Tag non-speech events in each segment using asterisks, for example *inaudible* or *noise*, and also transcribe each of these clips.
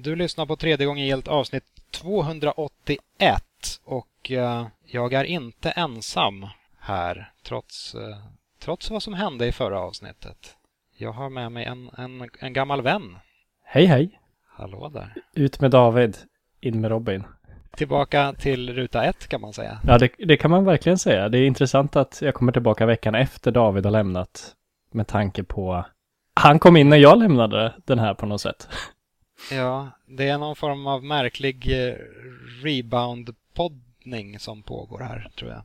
Du lyssnar på tredje gången gillt avsnitt 281 och uh, jag är inte ensam här trots, uh, trots vad som hände i förra avsnittet. Jag har med mig en, en, en gammal vän. Hej hej! Hallå där! Ut med David, in med Robin. Tillbaka till ruta ett kan man säga. Ja, det, det kan man verkligen säga. Det är intressant att jag kommer tillbaka veckan efter David har lämnat med tanke på han kom in när jag lämnade den här på något sätt. Ja, det är någon form av märklig eh, rebound-poddning som pågår här, tror jag.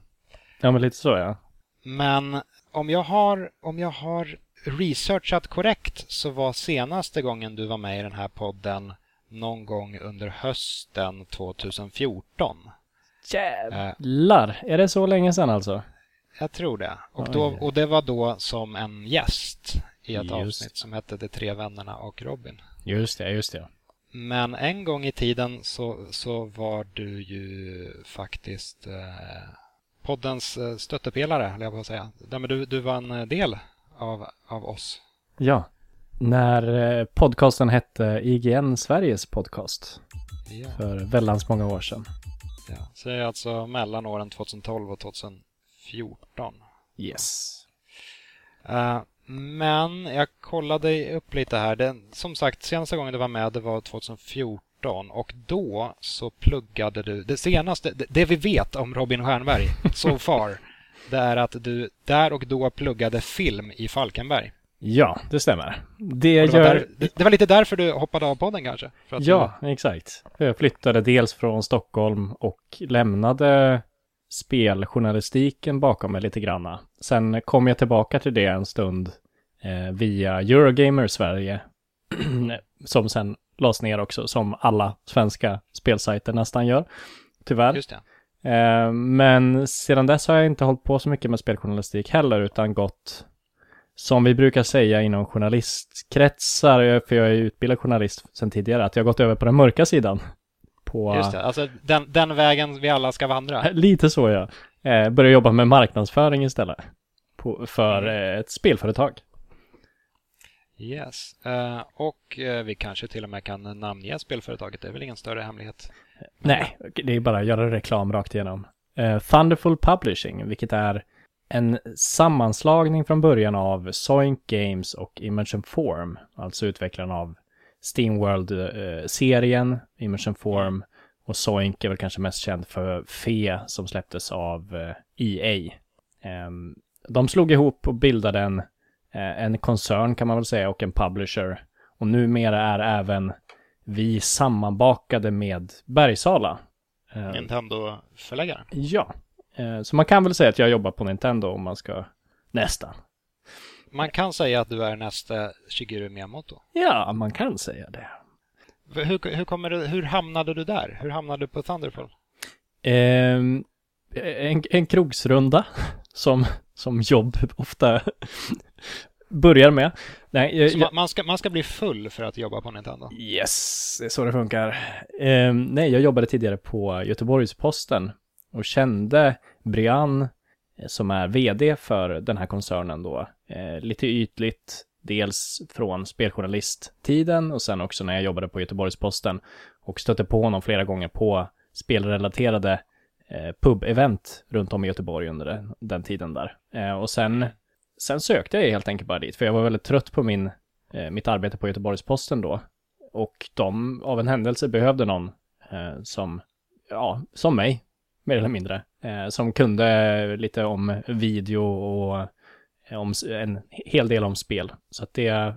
Ja, men lite så ja. Men om jag har, om jag har researchat korrekt så var senaste gången du var med i den här podden någon gång under hösten 2014. Jävlar, är det så länge sedan alltså? Jag tror det. Och, då, och det var då som en gäst i ett just. avsnitt som hette De tre vännerna och Robin. Just det, just det. Men en gång i tiden så, så var du ju faktiskt eh, poddens eh, stöttepelare, höll jag på att säga. men du, du var en eh, del av, av oss. Ja, när eh, podcasten hette IGN Sveriges podcast. Ja. För väldans många år sedan. Ja, så det är alltså mellan åren 2012 och 2014. Yes. Uh, men jag kollade upp lite här. Det, som sagt, senaste gången du var med det var 2014 och då så pluggade du det senaste, det, det vi vet om Robin Stjernberg *laughs* so far, det är att du där och då pluggade film i Falkenberg. Ja, det stämmer. Det, det, var, gör... där, det, det var lite därför du hoppade av podden kanske? ja, du... exakt. Jag flyttade dels från Stockholm och lämnade speljournalistiken bakom mig lite granna. Sen kom jag tillbaka till det en stund eh, via Eurogamer Sverige, *clears throat* som sen lades ner också, som alla svenska spelsajter nästan gör, tyvärr. Just det. Eh, men sedan dess har jag inte hållit på så mycket med speljournalistik heller, utan gått, som vi brukar säga inom journalistkretsar, för jag är utbildad journalist sedan tidigare, att jag har gått över på den mörka sidan på... Just det, alltså den, den vägen vi alla ska vandra. *laughs* Lite så ja. Eh, börja jobba med marknadsföring istället. På, för mm. eh, ett spelföretag. Yes, uh, och uh, vi kanske till och med kan namnge spelföretaget. Det är väl ingen större hemlighet? Nej, det är bara att göra reklam rakt igenom. Uh, Thunderful Publishing, vilket är en sammanslagning från början av Soink Games och Immersion Form, alltså utvecklarna av Steamworld-serien, Immersion Form och Soink är väl kanske mest känd för Fe som släpptes av EA. Eh, e ehm, de slog ihop och bildade en, eh, en koncern kan man väl säga och en publisher. Och numera är även vi sammanbakade med Bergsala. Ehm, Nintendo-förläggare? Ja. Eh, så man kan väl säga att jag jobbar på Nintendo om man ska nästan man kan säga att du är nästa Shigeru Miyamoto. Ja, man kan säga det. Hur, hur, kommer du, hur hamnade du där? Hur hamnade du på Thunderfall? Eh, en, en krogsrunda som, som jobb ofta börjar med. Nej, jag, man, man, ska, man ska bli full för att jobba på Nintendo? Yes, det är så det funkar. Eh, nej, jag jobbade tidigare på Göteborgs-Posten och kände Brian Eh, som är vd för den här koncernen då. Eh, lite ytligt, dels från speljournalisttiden och sen också när jag jobbade på Göteborgs-Posten och stötte på honom flera gånger på spelrelaterade eh, pub-event runt om i Göteborg under den, den tiden där. Eh, och sen, sen sökte jag helt enkelt bara dit, för jag var väldigt trött på min, eh, mitt arbete på Göteborgs-Posten då. Och de av en händelse behövde någon eh, som, ja, som mig, mer eller mindre. Eh, som kunde lite om video och om en hel del om spel. Så att det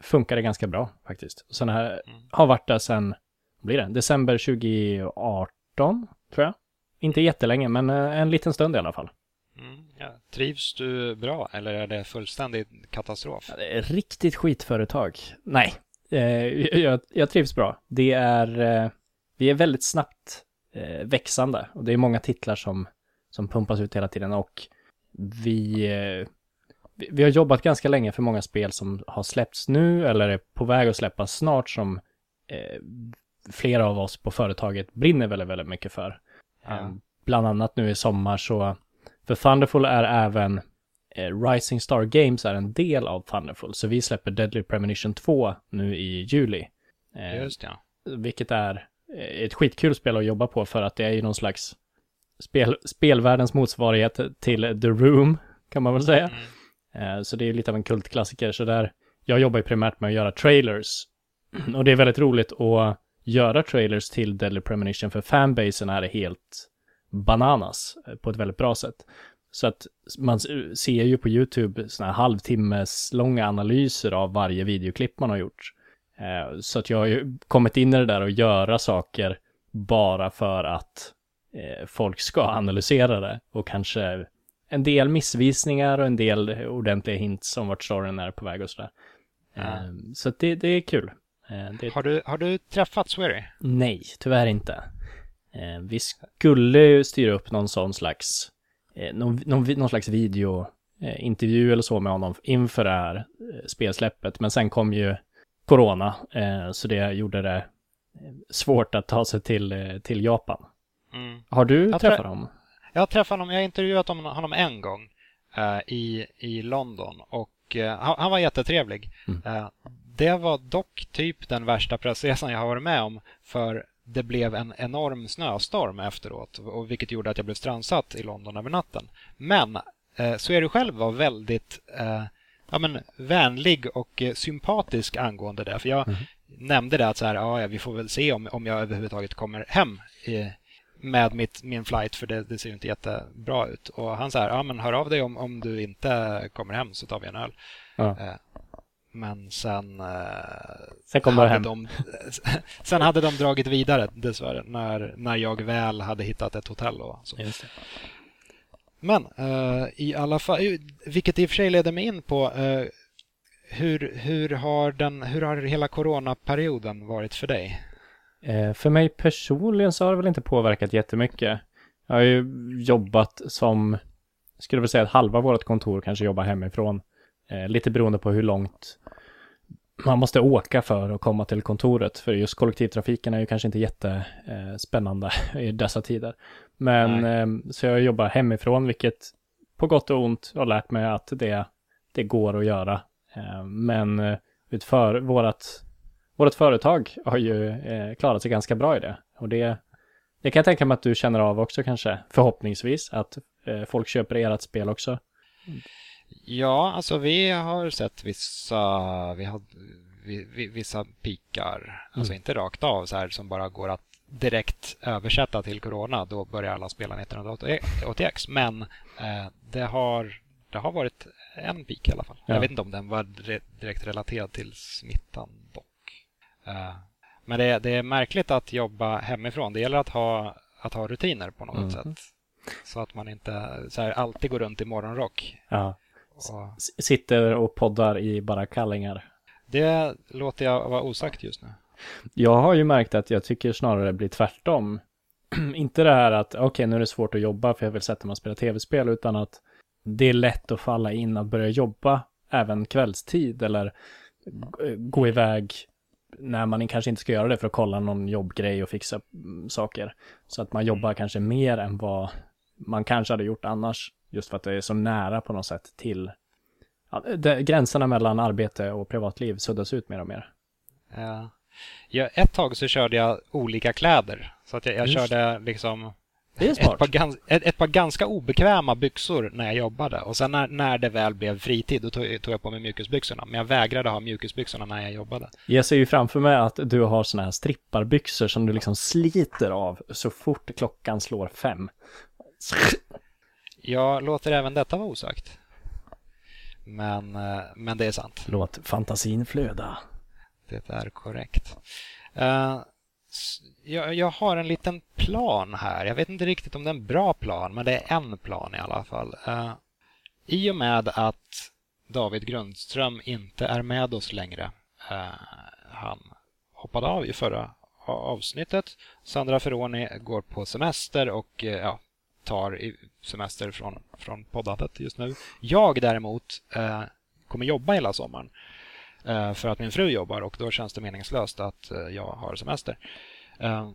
funkade ganska bra faktiskt. Och sen här, mm. har varit där sen, blir det, december 2018 tror jag. Inte jättelänge, men eh, en liten stund i alla fall. Mm, ja. Trivs du bra eller är det fullständig katastrof? Ja, det riktigt skitföretag. Nej, eh, jag, jag, trivs bra. Det är, eh, vi är väldigt snabbt eh, växande. Och det är många titlar som, som pumpas ut hela tiden och vi, eh, vi, har jobbat ganska länge för många spel som har släppts nu eller är på väg att släppas snart som eh, flera av oss på företaget brinner väldigt, väldigt mycket för. Mm. bland annat nu i sommar så, för Thunderful är även eh, Rising Star Games är en del av Thunderful, så vi släpper Deadly Premonition 2 nu i juli. Eh, Just ja vilket är ett skitkul spel att jobba på för att det är ju någon slags spel, spelvärldens motsvarighet till The Room, kan man väl säga. Mm. Eh, så det är lite av en kultklassiker. Så där, jag jobbar ju primärt med att göra trailers. *clears throat* Och det är väldigt roligt att göra trailers till Deadly Premonition, för fanbasen är helt bananas eh, på ett väldigt bra sätt. Så att man ser ju på YouTube sådana här halvtimmes långa analyser av varje videoklipp man har gjort. Eh, så att jag har ju kommit in i det där och göra saker bara för att folk ska analysera det och kanske en del missvisningar och en del ordentliga hints om vart storyn är på väg och sådär. Mm. Så det, det är kul. Det... Har, du, har du träffat Swery? Nej, tyvärr inte. Vi skulle styra upp någon sån slags Eh, någon, någon, någon slags videointervju eller så med honom inför det här eh, spelsläppet. Men sen kom ju corona, eh, så det gjorde det svårt att ta sig till, till Japan. Mm. Har du jag träffat honom? Jag har träffat honom, jag har intervjuat honom en gång uh, i, i London och uh, han, han, var jättetrevlig. Mm. Uh, det var dock typ den värsta pressresan jag har varit med om för det blev en enorm snöstorm efteråt, och vilket gjorde att jag blev strandsatt i London över natten. Men eh, så är du själv var väldigt eh, ja, men, vänlig och eh, sympatisk angående det. För jag mm. nämnde det att så här, ja, vi får väl se om, om jag överhuvudtaget kommer hem i, med mitt, min flight, för det, det ser ju inte jättebra ut. Och han sa, ja men hör av dig om, om du inte kommer hem så tar vi en öl. Ja. Eh, men sen... Eh, sen kom hade hem. De, *laughs* sen hade de dragit vidare dessvärre när, när jag väl hade hittat ett hotell. Och så. Men uh, i alla fall, vilket i och för sig leder mig in på hur, hur, har den, hur har hela coronaperioden varit för dig? Eh, för mig personligen så har det väl inte påverkat jättemycket. Jag har ju jobbat som, skulle väl säga att halva vårt kontor kanske jobbar hemifrån. Eh, lite beroende på hur långt man måste åka för att komma till kontoret. För just kollektivtrafiken är ju kanske inte jättespännande eh, *laughs* i dessa tider. Men eh, så jag jobbar hemifrån, vilket på gott och ont har lärt mig att det, det går att göra. Men utför vårat, vårat företag har ju eh, klarat sig ganska bra i det. Och det, det kan jag tänka mig att du känner av också kanske, förhoppningsvis, att eh, folk köper ert spel också. Ja, alltså vi har sett vissa, vi har, vissa pikar, mm. alltså inte rakt av så här som bara går att direkt översätta till Corona. Då börjar alla spela 1980X. Men eh, det, har, det har varit en pik i alla fall. Ja. Jag vet inte om den var direkt relaterad till smittan dock. Eh, men det, det, är märkligt att jobba hemifrån. Det gäller att ha, att ha rutiner på något mm. sätt. Så att man inte här, alltid går runt i morgonrock. Ja. Och... Sitter och poddar i bara kallingar. Det låter jag vara osagt just nu. Jag har ju märkt att jag tycker snarare det blir tvärtom. *clears throat* inte det här att okej, okay, nu är det svårt att jobba för jag vill sätta mig och spela tv-spel, utan att det är lätt att falla in att börja jobba även kvällstid eller gå iväg när man kanske inte ska göra det för att kolla någon jobbgrej och fixa mm, saker. Så att man jobbar kanske mer än vad man kanske hade gjort annars. Just för att det är så nära på något sätt till ja, det, gränserna mellan arbete och privatliv suddas ut mer och mer. Ja. ja ett tag så körde jag olika kläder. Så att jag, jag körde liksom ett par, gans, ett, ett, par ganska obekväma byxor när jag jobbade. Och sen när, när det väl blev fritid, då tog, tog jag på mig mjukisbyxorna. Men jag vägrade ha mjukisbyxorna när jag jobbade. Jag ser ju framför mig att du har såna här stripparbyxor som du liksom sliter av så fort klockan slår fem. Jag låter även detta vara osagt. Men, eh, men det är sant. Låt fantasin flöda. Det är korrekt. Uh, jag, jag, har en liten plan här. Jag vet inte riktigt om det är en bra plan, men det är en plan i alla fall. Uh, I och med att David Grundström inte är med oss längre. Uh, han hoppade av i förra avsnittet. Sandra Ferroni går på semester och eh, ja, tar semester från, från poddandet just nu. Jag däremot kommer jobba hela sommaren för att min fru jobbar och då känns det meningslöst att eh, jag har semester. Eh,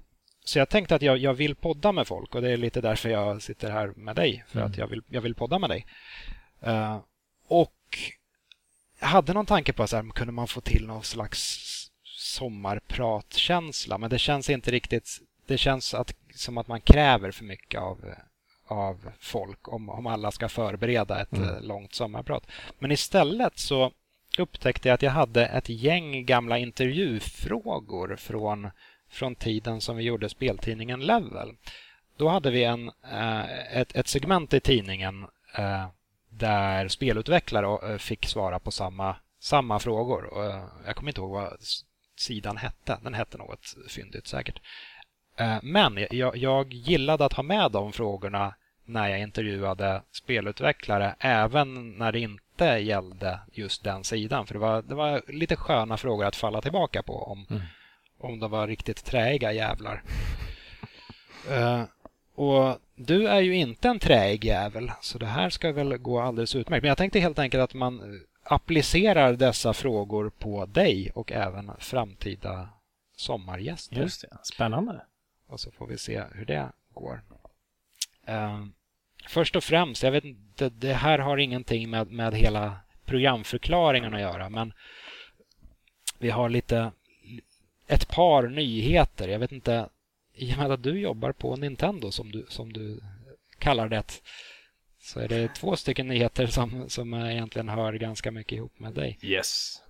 så jag tänkte att jag, jag vill podda med folk och det är lite därför jag sitter här med dig. För mm. att jag vill, jag vill podda med dig. Eh, och jag hade någon tanke på att så här, kunde man få till någon slags sommarpratkänsla. Men det känns inte riktigt... Det känns att, som att man kräver för mycket av, av folk om, om alla ska förbereda ett mm. Eh, långt sommarprat. Men istället så upptäckte jag att jag hade ett gäng gamla intervjufrågor från, från tiden som vi gjorde speltidningen Level. Då hade vi en, eh, ett, ett segment i tidningen eh, där spelutvecklare eh, fick svara på samma, samma frågor. Jag kommer inte ihåg vad sidan hette. Den hette något fyndigt säkert. Men jag, jag gillade att ha med de frågorna när jag intervjuade spelutvecklare även när det inte gällde just den sidan. För det var, det var lite sköna frågor att falla tillbaka på om, mm. om de var riktigt träiga jävlar. Uh, *laughs* och du är ju inte en träig jävel, så det här ska väl gå alldeles utmärkt. Men jag tänkte helt enkelt att man applicerar dessa frågor på dig och även framtida sommargäster. Just det, spännande. Och så får vi se hur det går. Uh, först och främst, jag vet inte, det här har ingenting med, med hela programförklaringen att göra, men vi har lite ett par nyheter. Jag vet inte, i och med att du jobbar på Nintendo som du, som du kallar det, så är det två stycken nyheter som, som egentligen hör ganska mycket ihop med dig. Yes.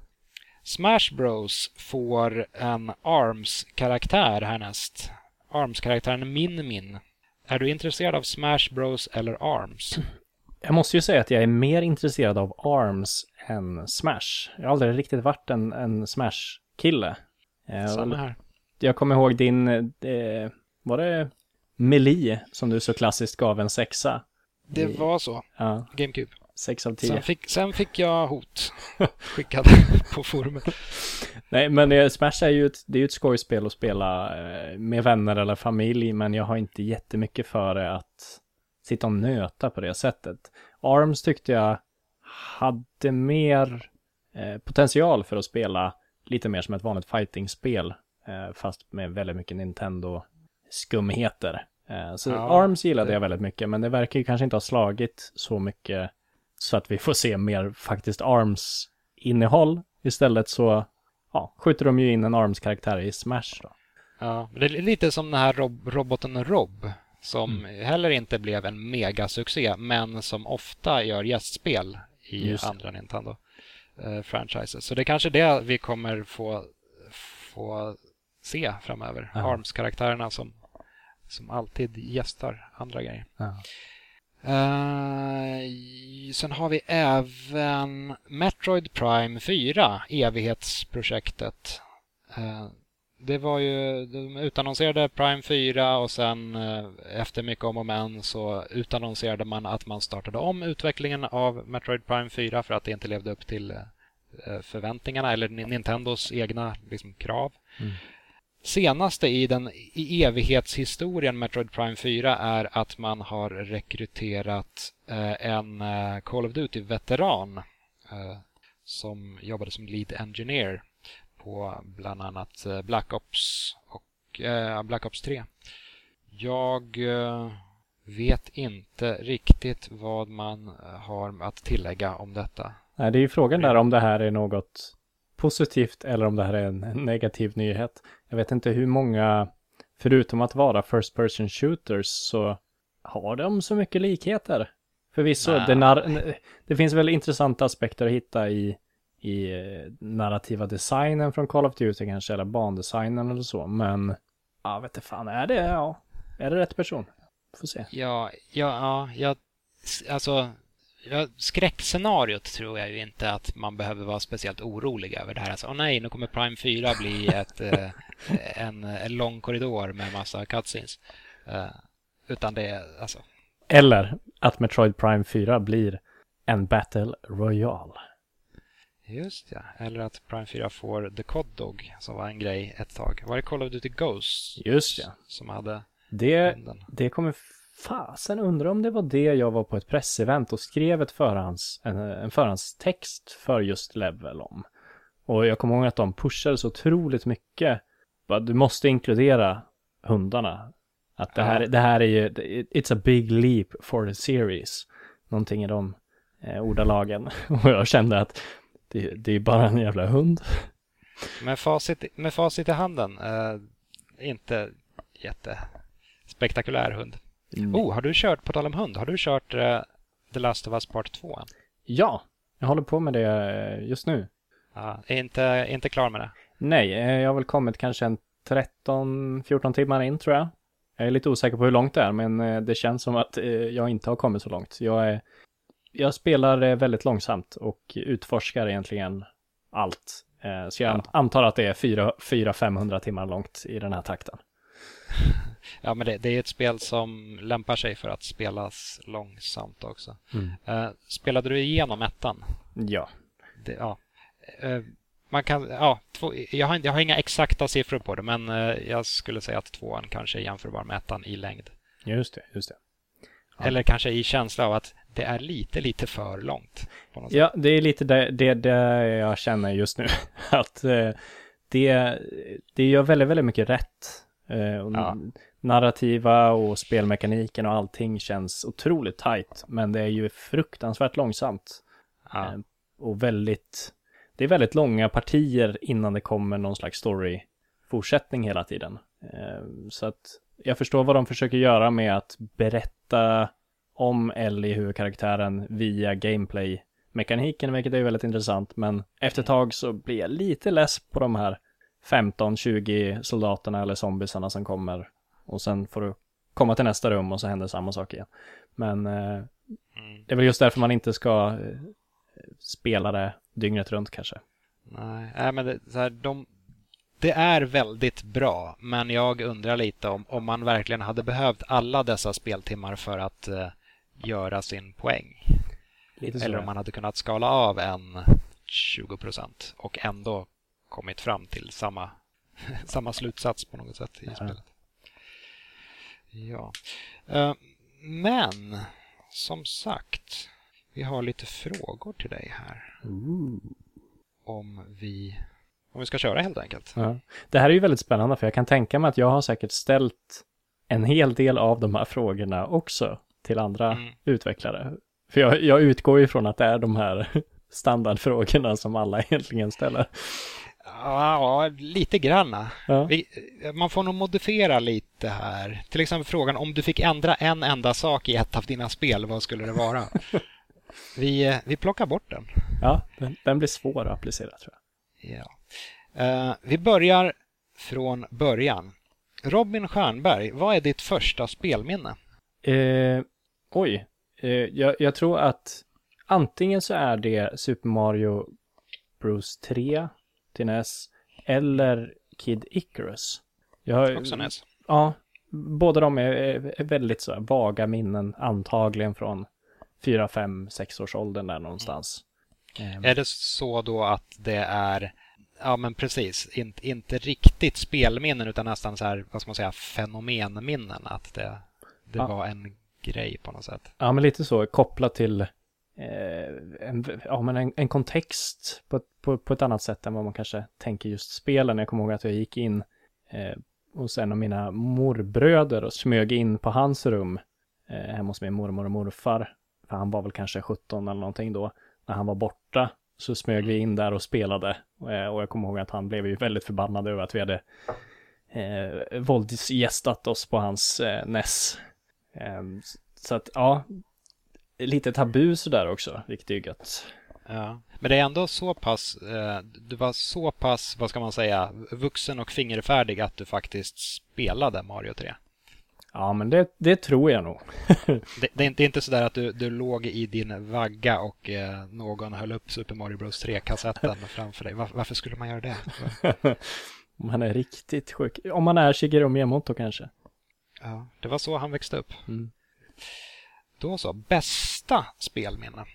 Smash Bros får en ARMS-karaktär härnäst. ARMS-karaktären Min Min. Är du intresserad av Smash Bros eller ARMS? Jag måste ju säga att jag är mer intresserad av ARMS än Smash. Jag har aldrig riktigt varit en, en Smash-kille. Eh, Samma här. Jag kommer ihåg din, eh, var det Melee som du så klassiskt gav en sexa? Det var så. Ja. GameCube. Sex av tio. Sen fick, sen fick jag hot *laughs* skickade på forumet. Nej, men Smash är ju ett, det är ett skojspel att spela eh, med vänner eller familj, men jag har inte jättemycket för det att sitta och nöta på det sättet. ARMS tyckte jag hade mer eh, potential för att spela lite mer som ett vanligt fightingspel, eh, fast med väldigt mycket Nintendo-skumheter. Så ja, ARMS gillade det... jag väldigt mycket, men det verkar ju kanske inte ha slagit så mycket så att vi får se mer faktiskt ARMS-innehåll. Istället så ja, skjuter de ju in en ARMS-karaktär i Smash. Då. Ja, det är lite som den här rob roboten Rob som mm. heller inte blev en megasuccé men som ofta gör gästspel i Just. andra Nintendo-franchises. Eh, så det är kanske det vi kommer få, få se framöver. Ja. ARMS-karaktärerna som, som alltid gästar andra grejer. Ja. Uh, sen har vi även Metroid Prime 4, evighetsprojektet. Uh, det var ju, de utannonserade Prime 4 och sen uh, efter mycket om och men så utannonserade man att man startade om utvecklingen av Metroid Prime 4 för att det inte levde upp till förväntningarna eller Nintendos egna liksom, krav. Mm senaste i den i evighetshistorien Metroid Prime 4 är att man har rekryterat eh, en eh, Call of Duty-veteran eh, som jobbade som lead engineer på bland annat Black Ops och Black Ops 3. Jag vet inte riktigt vad man har att tillägga om detta. Nej, det är ju frågan där om det här är något positivt eller om det här är en negativ nyhet. Jag vet inte hur många, förutom att vara first person shooters, så har de så mycket likheter. Förvisso, det, det finns väl intressanta aspekter att hitta i, i eh, narrativa designen från Call of Duty kanske, eller bandesignen eller så, men ja, vet inte fan, är det, ja, är det rätt person? Får se. Ja, ja, ja, jag, alltså Ja, skräckscenariot tror jag ju inte att man behöver vara speciellt orolig över det här. Alltså, oh nej, nu kommer Prime 4 bli ett, *laughs* eh, en, en lång korridor med massa cutscenes. Uh, utan det är alltså... Eller att Metroid Prime 4 blir en Battle Royale. Just ja, eller att Prime 4 får The Cod Dog som var en grej ett tag. Var det Call of Duty Ghosts? Just ja. Som hade det, det kommer fasen undrar om det var det jag var på ett pressevent och skrev ett förhands, en, en förhandstext för just Level om. Och jag kommer ihåg att de pushade så otroligt mycket. Du måste inkludera hundarna. Att det här, ja. det här är ju, it's a big leap for the series. Någonting i de eh, ordalagen. *laughs* Och jag kände att det, det är bara en jävla hund. med, facit, med facit i handen, eh, inte jättespektakulär hund. Mm. Oh, har du kört, på tal om hund, har du kört eh, The Last of Us Part 2 än? Ja, jag håller på med det eh, just nu. Ja, är inte, inte klar med det? Nej, eh, jag har väl kommit kanske en 13-14 timmar in tror jag. Jag är lite osäker på hur långt det är, men det känns som att jag inte har kommit så långt. Jag, är, jag spelar väldigt långsamt och utforskar egentligen allt. Så jag Ja. antar att det är 400-500 timmar långt i den här takten. *laughs* Ja, men det, det är ett spel som lämpar sig för att spelas långsamt också. Eh, spelade du igenom ettan? Ja. Det, ja. Eh, man kan, ja, två, jag, har, jag har inga exakta siffror på det, men eh, jag skulle säga att tvåan kanske är jämförbar med ettan i längd. Just det, just det. Ja. Eller kanske i känsla av att det är lite, lite för långt. Ja, det är lite det, det, det jag känner just nu. *laughs* Att det, det gör väldigt, väldigt mycket rätt. Eh, Ja. Narrativa och spelmekaniken och allting känns otroligt tajt. Men det är ju fruktansvärt långsamt. Ja. Eh, och väldigt, det är väldigt långa partier innan det kommer någon slags story-fortsättning hela tiden. Eh, så att jag förstår vad de försöker göra med att berätta om Ellie, huvudkaraktären, via gameplay-mekaniken, vilket är väldigt intressant. Men efter ett tag så blir jag lite less på de här 15-20 soldaterna eller zombiesarna som kommer. Och sen får du komma till nästa rum och så händer samma sak igen. Men eh, Mm. det är väl just därför man inte ska eh, spela det dygnet runt kanske. Nej, nej, men det, så här, de, det är väldigt bra, men jag undrar lite om, om man verkligen hade behövt alla dessa speltimmar för att eh, göra sin poäng. Eller om man hade kunnat skala av en 20 procent och ändå kommit fram till samma, *laughs* samma slutsats på något sätt i Ja. spelet. Ja. Eh, Men som sagt, vi har lite frågor till dig här Ooh. om vi, om vi ska köra helt enkelt. Ja. Det här är ju väldigt spännande för jag kan tänka mig att jag har säkert ställt en hel del av de här frågorna också till andra Mm. utvecklare. För jag, jag utgår ju från att det är de här *laughs* standardfrågorna som alla *laughs* egentligen ställer. Ja, lite granna. Ja. Vi, man får nog modifiera lite här. Till exempel frågan om du fick ändra en enda sak i ett av dina spel, vad skulle det vara? *laughs* vi, vi plockar bort den. Ja, den, den blir svår att applicera tror jag. Ja. Eh, vi börjar från början. Robin Stjernberg, vad är ditt första spelminne? Eh, oj, eh, jag, jag tror att antingen så är det Super Mario Bros 3 till NES eller Kid Icarus. Jag har, Också NES. Ja, båda de är, är väldigt så här vaga minnen, antagligen från 4, 5, 6 års åldern där någonstans. Ehm, Är det så då att det är, ja men precis, inte, inte riktigt spelminnen utan nästan så här, vad ska man säga, fenomenminnen? Att det, det Ja. var en grej på något sätt. Ja, men lite så kopplat till Eh, en, ja, men en, en kontext på, ett- på, på ett annat sätt än vad man kanske tänker just spelen. Jag kommer ihåg att jag gick in eh, hos en av mina morbröder och smög in på hans rum eh, hemma hos min mormor och morfar. För han var väl kanske 17 eller någonting då. När han var borta så smög vi in där och spelade. Eh, och jag kommer ihåg att han blev ju väldigt förbannad över att vi hade eh, våldsgästat oss på hans eh, NES. Eh, så att ja, lite tabu sådär också, vilket är ju gött. Ja. Men det är ändå så pass, eh, du var så pass, vad ska man säga, vuxen och fingerfärdig att du faktiskt spelade Mario 3. Ja, men det, det tror jag nog. *laughs* Det, det, är inte, det är inte sådär att du, du låg i din vagga och eh, någon höll upp Super Mario Bros 3-kassetten *laughs* framför dig. Var, varför skulle man göra det? *laughs* Om han är riktigt sjuk. Om man är Shigeru Miyamoto kanske. Ja, det var så han växte upp. Mm. Då så, bästa spelminne?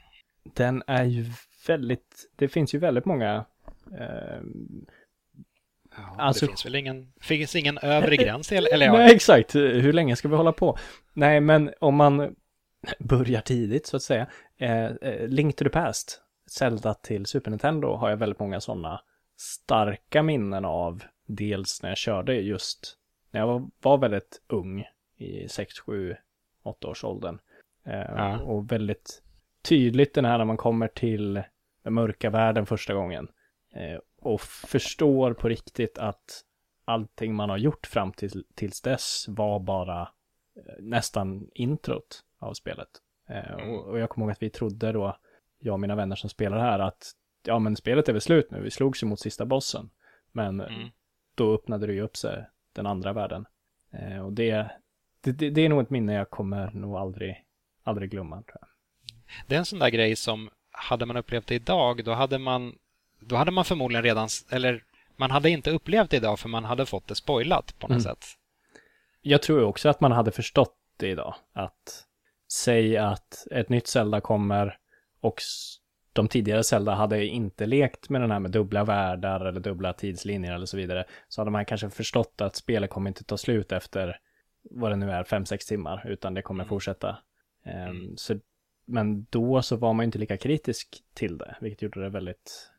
Den är ju väldigt, det finns ju väldigt många eh, Ja, Alltså- det finns väl ingen, finns ingen övre gräns? Eller, ja, *laughs* Nej, exakt. Hur länge ska vi hålla på? Nej, men om man börjar tidigt så att säga. Eh, eh, Link to the Past, Zelda till Super Nintendo har jag väldigt många sådana starka minnen av. Dels när jag körde just när jag var, var väldigt ung i 6, 7, 8 års åldern. Eh, Ja. Och väldigt tydligt den här när man kommer till den mörka världen första gången. Eh, och förstår på riktigt att allting man har gjort fram till, tills dess var bara eh, nästan introt av spelet. Mm. och, jag kommer ihåg att vi trodde då, jag och mina vänner som spelar här, att ja men spelet är väl slut nu, vi slogs ju mot sista bossen. Men Mm. då öppnade det ju upp sig, den andra världen. Och det, det, det är nog ett minne jag kommer nog aldrig, aldrig glömma, tror jag. Det är en sån där grej som, hade man upplevt det idag, då hade man, då hade man förmodligen redan, eller man hade inte upplevt det idag för man hade fått det spoilat på något Mm. sätt. Jag tror också att man hade förstått det idag. Att säga att ett nytt Zelda kommer och de tidigare Zelda hade inte lekt med den här med dubbla världar eller dubbla tidslinjer eller så vidare. Så hade man kanske förstått att spelet kommer inte ta slut efter vad det nu är, fem sex timmar, utan det kommer Mm. fortsätta. Ehm, Mm. så, men då så var man inte lika kritisk till det, vilket gjorde det väldigt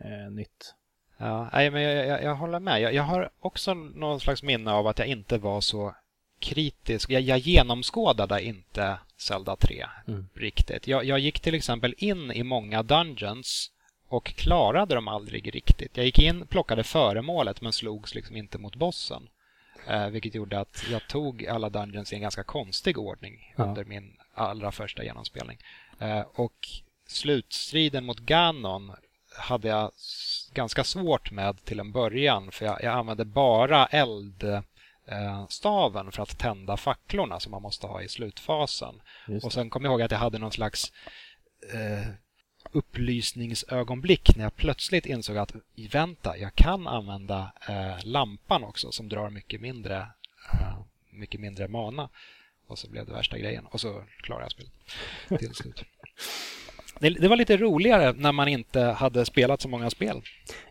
eh, nytt. Ja, nej, men jag, jag, jag håller med. Jag, jag har också någon slags minne av att jag inte var så kritisk. Jag, jag genomskådade inte Zelda 3 Mm. riktigt. Jag, jag gick till exempel in i många dungeons och klarade dem aldrig riktigt. Jag gick in, plockade föremålet men slogs liksom inte mot bossen. Eh, vilket gjorde att jag tog alla dungeons i en ganska konstig ordning Ja. under min allra första genomspelning. Eh, och slutstriden mot Ganon hade jag ganska svårt med till en början för jag, jag använde bara eldstaven för att tända facklorna som man måste ha i slutfasen. Och sen kom jag ihåg att jag hade någon slags eh, upplysningsögonblick när jag plötsligt insåg att vänta, jag kan använda eh, lampan också som drar mycket mindre, eh, mycket mindre mana. Och så blev det värsta grejen. Och så klarade jag spelet *laughs* till slut. Det, det var lite roligare när man inte hade spelat så många spel.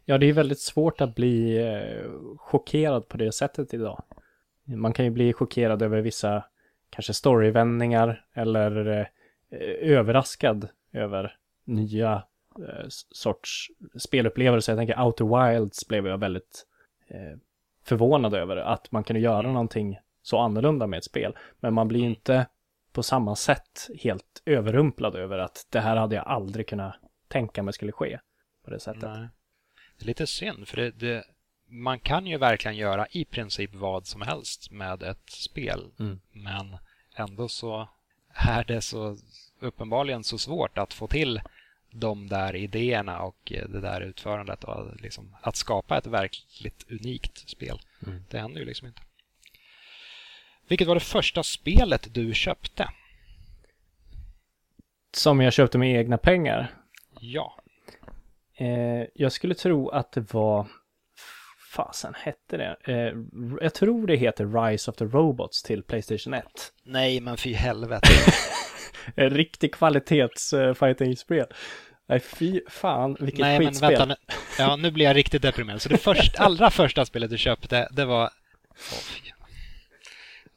Ja, det är väldigt svårt att bli eh, chockerad på det sättet idag. Man kan ju bli chockerad över vissa kanske storyvändningar eller eh, överraskad över nya eh, sorts spelupplevelser. Jag tänker Outer Wilds blev jag väldigt eh, förvånad över att man kunde göra någonting så annorlunda med ett spel. Men man blir ju inte på samma sätt helt överrumplad över att det här hade jag aldrig kunnat tänka mig skulle ske på det sättet. Nej. Det är lite synd, för det, det, man kan ju verkligen göra i princip vad som helst med ett spel. Mm. Men ändå så är det så uppenbarligen så svårt att få till de där idéerna och eh, det där utförandet och liksom att skapa ett verkligt unikt spel. Mm. Det händer ju liksom inte. Vilket var det första spelet du köpte? Som jag köpte med egna pengar. Ja. Eh, jag skulle tro att det var... Fasen hette det? Eh, jag tror det heter Rise of the Robots till Playstation 1. Nej, men fy helvete. *laughs* En riktig kvalitets uh, fighting-spel. Nej, fy fan, vilket Nej, men skitspel. vänta nu. Ja, nu blir jag riktigt deprimerad. Så det först, allra första spelet du köpte, det var... Fy.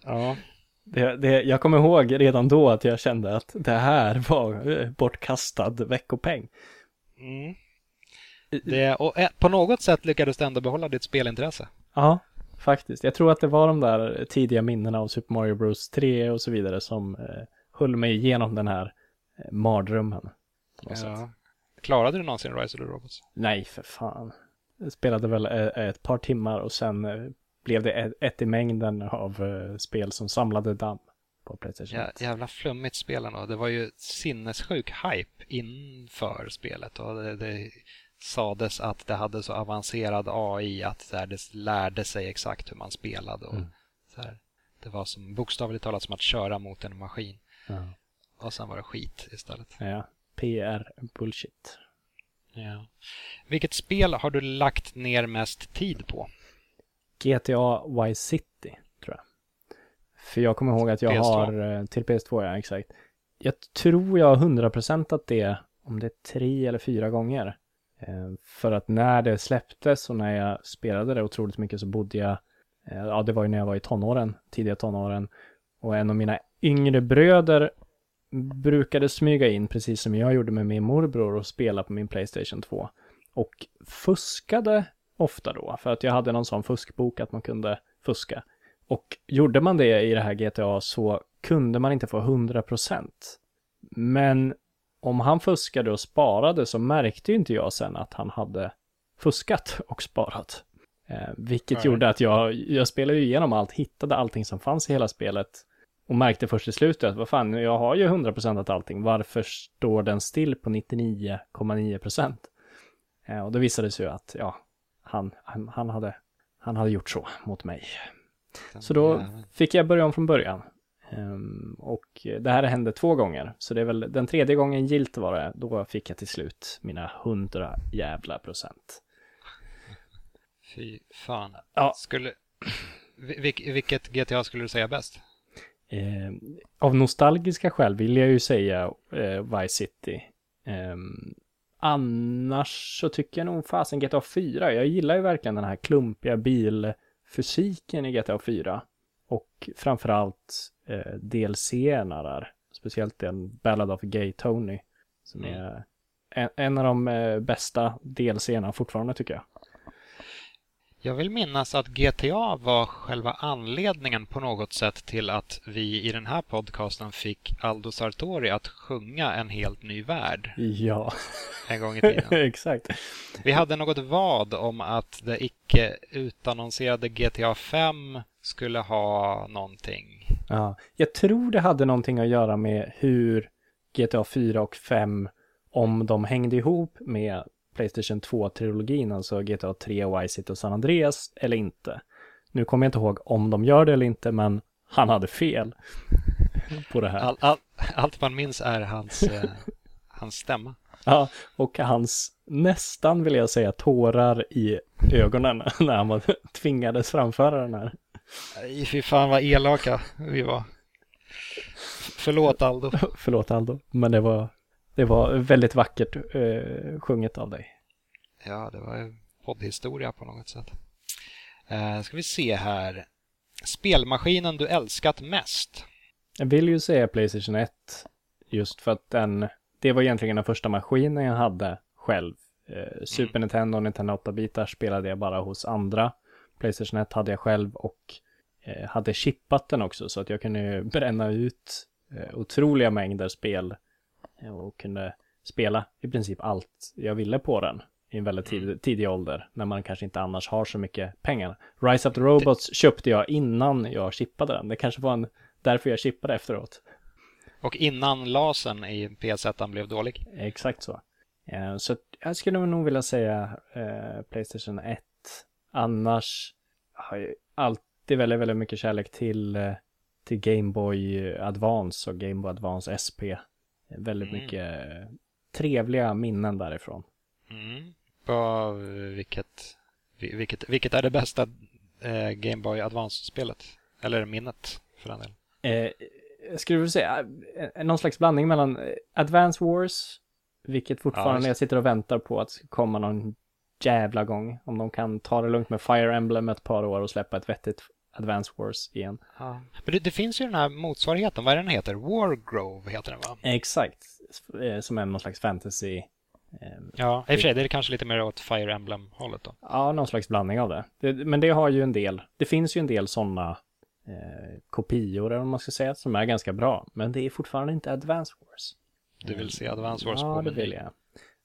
Ja. Det, det, jag kommer ihåg redan då att jag kände att det här var eh, bortkastad veckopeng. Mm. Det, och eh, på något sätt lyckades du ändå behålla ditt spelintresse. Ja, faktiskt. Jag tror att det var de där tidiga minnena av Super Mario Bros 3 och så vidare som eh, höll mig igenom den här eh, mardrömmen. Något sätt. Ja. Klarade du någonsin Rise of the Robots? Nej, för fan. Jag spelade väl eh, ett par timmar och sen eh, blev det ett, i mängden av eh, spel som samlade damm på Playstation Ja, 1. jävla flummigt spel ändå. Det var ju sinnessjuk hype inför spelet och det, det sades att det hade så avancerad AI att så här, det lärde sig exakt hur man spelade. Och Mm. så här, det var som bokstavligt talat som att köra mot en maskin. Ja. Och sen var det skit istället. ja, PR bullshit. Ja. Vilket spel har du lagt ner mest tid på? GTA Vice City, tror jag. För jag kommer ihåg att jag PS2. har, eh, till PS2 ja, exakt. Jag tror jag har 100% att det, om det är tre eller fyra gånger. Eh, För att när det släpptes och när jag spelade det otroligt mycket så bodde jag, eh, ja det var ju när jag var i tonåren, tidiga tonåren. Och en av mina yngre bröder brukade smyga in, precis som jag gjorde med min morbror, och spela på min Playstation 2. Och fuskade ofta då, för att jag hade någon sån fuskbok att man kunde fuska. Och gjorde man det i det här GTA så kunde man inte få 100%. Men om han fuskade och sparade så märkte ju inte jag sen att han hade fuskat och sparat. Eh, vilket Ja. gjorde att jag, jag spelade ju igenom allt, hittade allting som fanns i hela spelet och märkte först i slutet att vad fan, jag har ju 100% allting, varför står den still på 99,9%? Eh, och då visade det sig ju att, ja, han, han, hade, han hade gjort så mot mig. Så då fick jag börja om från början. Ehm, och det här hände två gånger, så det är väl den tredje gången gilt var det, då fick jag till slut mina 100 jävla procent. Fy fan. Ja. Skulle... Vil- vil- vilket GTA skulle du säga bäst? Eh, av nostalgiska skäl vill jag ju säga eh, Vice City. Ehm, annars så tycker jag nog fasen GTA 4. Jag gillar ju verkligen den här klumpiga bilfysiken i GTA 4. Och framförallt eh, DLC-erna där. Speciellt den Ballad of Gay Tony. Som Mm. är en, en av de eh, bästa DLC-erna fortfarande tycker jag. Jag vill minnas att GTA var själva anledningen på något sätt till att vi i den här podcasten fick Aldo Sartori att sjunga en helt ny värld Ja, en gång i tiden. *laughs* exakt. Vi hade något vad om att det icke utannonserade GTA 5 skulle ha någonting. Ja, jag tror det hade någonting att göra med hur GTA 4 och 5, om de hängde ihop med Playstation 2-trilogin, alltså GTA 3, Vice City och San Andreas, eller inte. Nu kommer jag inte ihåg om de gör det eller inte, men han hade fel på det här. All, all, allt man minns är hans, eh, *laughs* hans stämma. Ja, och hans nästan, vill jag säga, tårar i ögonen *laughs* när han var, tvingades framföra den här. Nej, fy fan vad elaka vi var. Förlåt Aldo. *laughs* Förlåt Aldo, men det var, det var väldigt vackert eh, sjunget av dig. Ja, det var ju poddhistoria på något sätt. Eh, ska vi se här. Spelmaskinen du älskat mest? Jag vill ju säga Playstation 1, just för att den, det var egentligen den första maskinen jag hade själv. Eh, Super Nintendo och Nintendo 8-bitar spelade jag bara hos andra. Playstation 1 hade jag själv och eh, hade chippat den också, så att jag kunde bränna ut eh, otroliga mängder spel och kunde spela i princip allt jag ville på den i en väldigt tid, tidig ålder, när man kanske inte annars har så mycket pengar. Rise of the Robots köpte jag innan jag chippade den. Det kanske var en, därför jag chippade efteråt. Och innan lasern i PS1 blev dålig? Exakt så. Eh, Så jag skulle nog vilja säga eh, Playstation 1. Annars har jag alltid väldigt, väldigt mycket kärlek till, eh, till Game Boy Advance och Game Boy Advance SP. Väldigt Mm. mycket eh, trevliga minnen därifrån. Mm. Vad, vilket, vil- vilket, vilket är det bästa eh, Game Boy Advance-spelet? Eller minnet för den delen? Eh, jag skulle vilja säga eh, någon slags blandning mellan eh, Advance Wars, vilket Ja, fortfarande just. jag sitter och väntar på att komma någon jävla gång. Om de kan ta det lugnt med Fire Emblem ett par år och släppa ett vettigt Advance Wars igen. Men det, det finns ju den här motsvarigheten, vad är den heter? Wargrove heter den va? Exakt, eh, som är någon slags fantasy. eh, Ja, i och för sig det är kanske lite mer åt Fire Emblem-hållet då. Ja, någon slags blandning av det. det. Men det har ju en del, det finns ju en del sådana eh, kopior, eller vad man ska säga, som är ganska bra. Men det är fortfarande inte Advance Wars. Du vill se Advance Wars Ja, på det menyn. vill jag.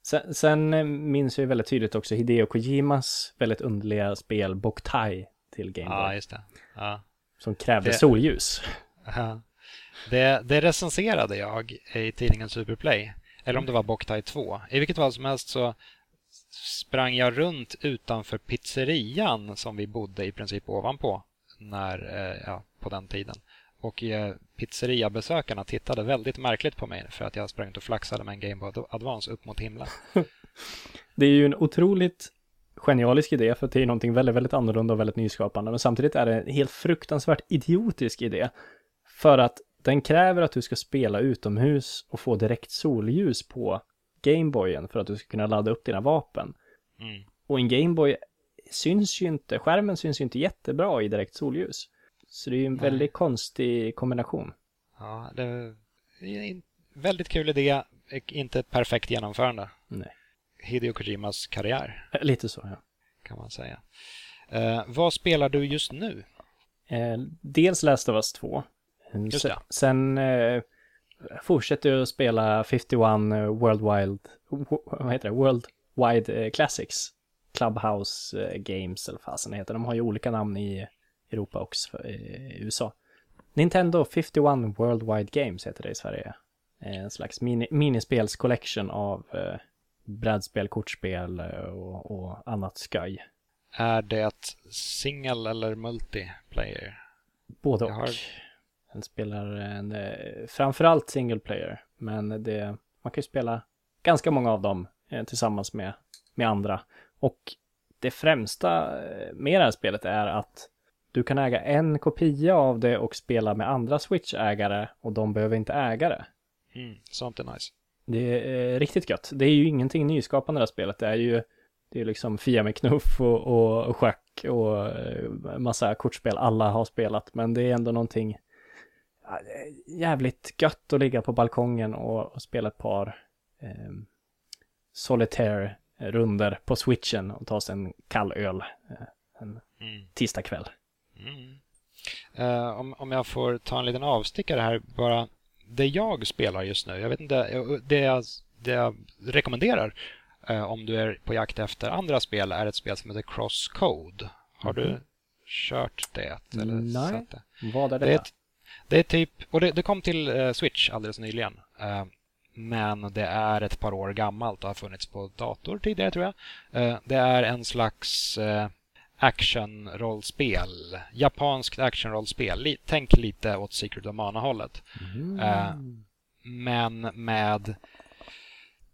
Sen, sen eh, minns jag ju väldigt tydligt också Hideo Kojimas väldigt underliga spel Boktai till Game Boy. Ja, just det. Ja. Som krävde Det- solljus. Ja. Det, det recenserade jag i tidningen Superplay. Eller om det var Boktai 2. I vilket fall som helst så sprang jag runt utanför pizzerian som vi bodde i princip ovanpå när, eh, ja, på den tiden. Och eh, pizzeriabesökarna tittade väldigt märkligt på mig för att jag sprang och flaxade med en Game Boy Advance upp mot himlen. *laughs* Det är ju en otroligt genialisk idé för att det är någonting väldigt, väldigt annorlunda och väldigt nyskapande. Men samtidigt är det en helt fruktansvärt idiotisk idé. För att den kräver att du ska spela utomhus och få direkt solljus på Gameboyen för att du ska kunna ladda upp dina vapen. Mm. Och en Gameboy syns ju inte, skärmen syns ju inte jättebra i direkt solljus. Så det är ju en Nej. väldigt konstig kombination. Ja, det är en väldigt kul idé, inte perfekt genomförande. Nej. Hideo Kojimas karriär. Lite så, ja. kan man säga. Eh, vad spelar du just nu? Eh, dels Last of Us 2. Just sen sen eh, fortsätter jag att spela 51 eh, World Wild, vad heter det? World Wide eh, Classics Clubhouse eh, Games eller fasen det heter. De har ju olika namn i Europa och USA. Nintendo 51 Worldwide Games heter det i Sverige. En slags mini, minispels collection av eh, brädspel, kortspel och, och annat skoj. Är det single eller multiplayer? Både och. Har... Den spelar en, framförallt single player, men det, man kan ju spela ganska många av dem tillsammans med, med andra. Och det främsta med det här spelet är att du kan äga en kopia av det och spela med andra Switch-ägare och de behöver inte äga det. Mm, sånt är nice. Det är riktigt gött. Det är ju ingenting nyskapande det här spelet. Det är ju det är liksom Fia med knuff och, och, och schack och eh, massa kortspel alla har spelat. Men det är ändå någonting jävligt gött att ligga på balkongen och, och spela ett par eh, solitaire runder på switchen och ta sig en kall öl eh, en mm. tisdagkväll. Mm. Uh, om, om jag får ta en liten avstickare här bara. Det jag spelar just nu, jag vet inte, det jag, det jag rekommenderar uh, om du är på jakt efter andra spel är ett spel som heter Crosscode. Har mm. du mhm. kört det? Eller Nej, sett det? vad är det? Det är, ett, det är typ, och det, det kom till uh, Switch alldeles nyligen. men det är ett par år gammalt och har funnits på dator tidigare tror jag. det är en slags actionrollspel. Japanskt actionrollspel. Tänk lite åt Secret of Mana-hållet. Mm. Uh, men med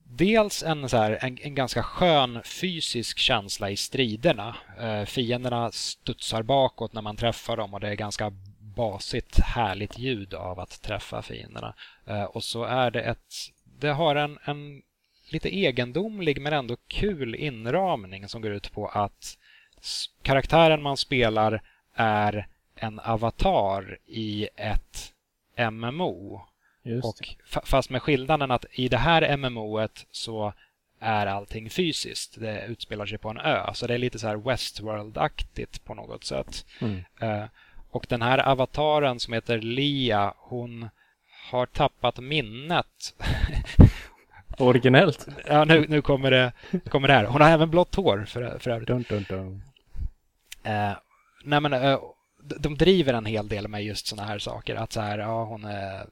dels en, så här, en, en, ganska skön fysisk känsla i striderna. Uh, fienderna studsar bakåt när man träffar dem och det är ganska basigt härligt ljud av att träffa fienderna. Uh, och så är det ett... Det har en, en lite egendomlig men ändå kul inramning som går ut på att karaktären man spelar är en avatar i ett MMO. Och fast med skillnaden att i det här MMOet så är allting fysiskt. Det utspelar sig på en ö. Så det är lite så här Westworld-aktigt på något sätt. Mm. Uh, och den här avataren som heter Lia, hon har tappat minnet. Originellt. Ja, nu, nu kommer, det, kommer det här. Hon har även blått hår för, för övrigt. Dun, dun, dun. Eh, nej men, eh, de driver en hel del med just såna här saker. Att så här, ja, hon är,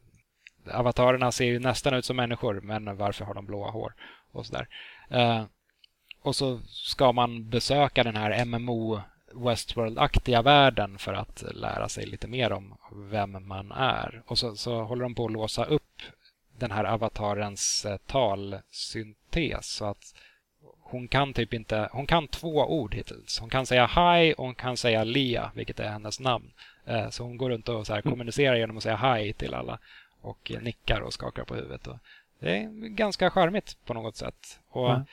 avatarerna ser ju nästan ut som människor, men varför har de blåa hår? Och så där. Eh, och så ska man besöka den här MMO Westworld-aktiga världen för att lära sig lite mer om vem man är. Och så, så håller de på att låsa upp den här avatarens eh, talsyntes så att hon kan typ inte, hon kan två ord hittills. Hon kan säga hi och hon kan säga Lia, vilket är hennes namn. Eh, så hon går runt och så här kommunicerar genom att säga hi till alla och nickar och skakar på huvudet. Det är ganska charmigt på något sätt och mm.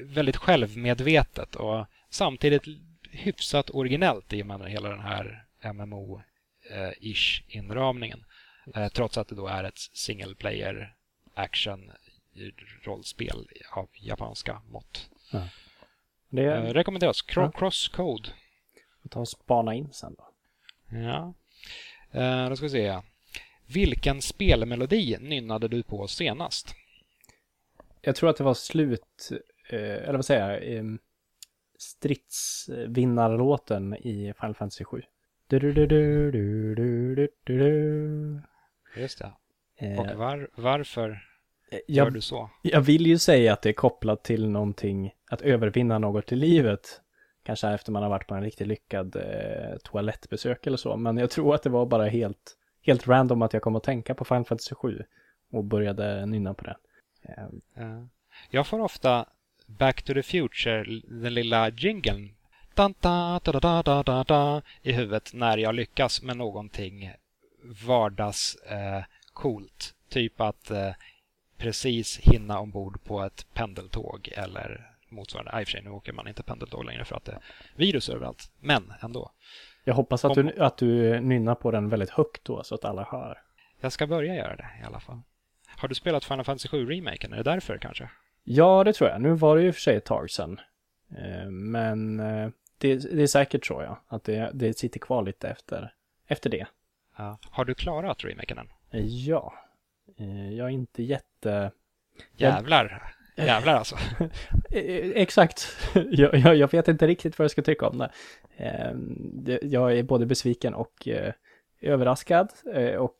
väldigt självmedvetet och samtidigt hyfsat originellt i och med hela den här MMO-ish inramningen. Eh, trots att det då är ett single player action rollspel av japanska mått. Ja. Det eh, rekommenderas. Cro. Crosscode. Vi tar och spana in sen då. Ja. Eh, då ska vi se. Vilken spelmelodi nynnade du på senast? Jag tror att det var slut, eh, eller vad säger jag, eh, stridsvinnarlåten i Final Fantasy 7. Du, du, du, du, du, du, du, du. Just det. Och eh, var, varför jag, gör du så? Jag vill ju säga att det är kopplat till någonting, att övervinna något i livet. Kanske efter man har varit på en riktigt lyckad eh, toalettbesök eller så. Men jag tror att det var bara helt, helt random att jag kom att tänka på Final Fantasy 7 och började nynna på den. Eh. Jag får ofta Back to the Future, den lilla jingeln i huvudet när jag lyckas med någonting vardags eh, coolt. Typ att eh, precis hinna ombord på ett pendeltåg eller motsvarande. I och för sig, nu åker man inte pendeltåg längre för att det är virus överallt. Men ändå. Jag hoppas att, Om... du, att du nynnar på den väldigt högt då så att alla hör. Jag ska börja göra det i alla fall. Har du spelat Final Fantasy 7 remaken? Är det därför kanske? Ja, det tror jag. Nu var det ju för sig ett tag sedan. Eh, men eh, det, det är säkert så ja, att det, det sitter kvar lite efter, efter det. Ja. Har du klarat remaken än? Ja, Eh, jag är inte jätte... Jävlar! Jävlar alltså. *laughs* Eh, Exakt. *laughs* Jag, jag, jag vet inte riktigt vad jag ska tycka om det. Eh, Jag är både besviken och eh, överraskad eh, och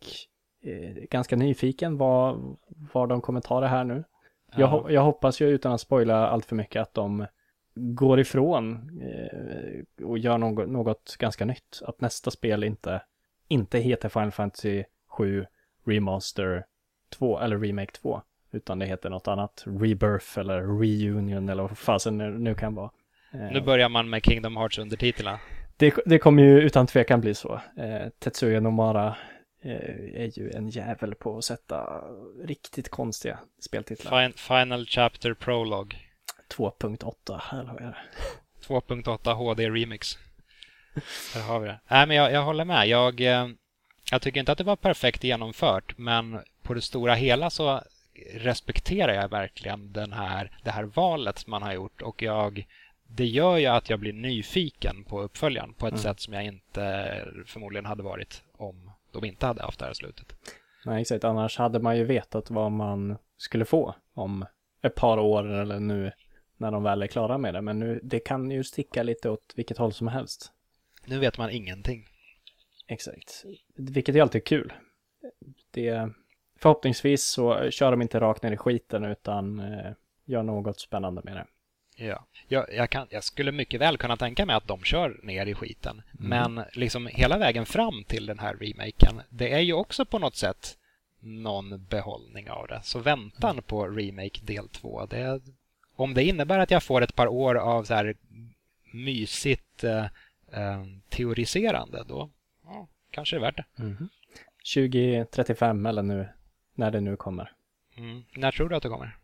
eh, ganska nyfiken vad, vad de kommer ta det här nu. Jag, jag hoppas ju utan att spoila allt för mycket att de går ifrån eh, och gör något, något ganska nytt. Att nästa spel inte, inte heter Final Fantasy 7 Remaster 2 eller Remake 2. Utan det heter något annat. Rebirth eller Reunion eller vad fasen det nu kan vara. Eh, Nu börjar man med Kingdom Hearts undertitlarna. det, det kommer ju utan tvekan bli så. Eh, Tetsuya Nomara eh, är ju en jävel på att sätta riktigt konstiga speltitlar. Fin- Final Chapter Prologue 2.8, här har jag det. 2.8 HD Remix. Där har vi det. Nej, men jag, jag håller med. Jag, eh, jag tycker inte att det var perfekt genomfört, men på det stora hela så respekterar jag verkligen den här, det här valet man har gjort och jag, det gör ju att jag blir nyfiken på uppföljaren på ett Mm. sätt som jag inte förmodligen hade varit om de inte hade haft det här slutet. Nej, exakt. Annars hade man ju vetat vad man skulle få om ett par år eller nu när de väl är klara med det. Men nu, det kan ju sticka lite åt vilket håll som helst. Nu vet man ingenting. Exakt. Vilket är alltid kul. Det, förhoppningsvis så kör de inte rakt ner i skiten utan eh, gör något spännande med det. Ja. Jag, jag, kan, jag skulle mycket väl kunna tänka mig att de kör ner i skiten. Men liksom hela vägen fram till den här remaken, det är ju också på något sätt någon behållning av det. Så väntan på remake del två, det, om det innebär att jag får ett par år av så här mysigt eh, eh, teoriserande, då ja, kanske det är värt det. 2035 eller nu, när det nu kommer. Mm. När tror du att det kommer?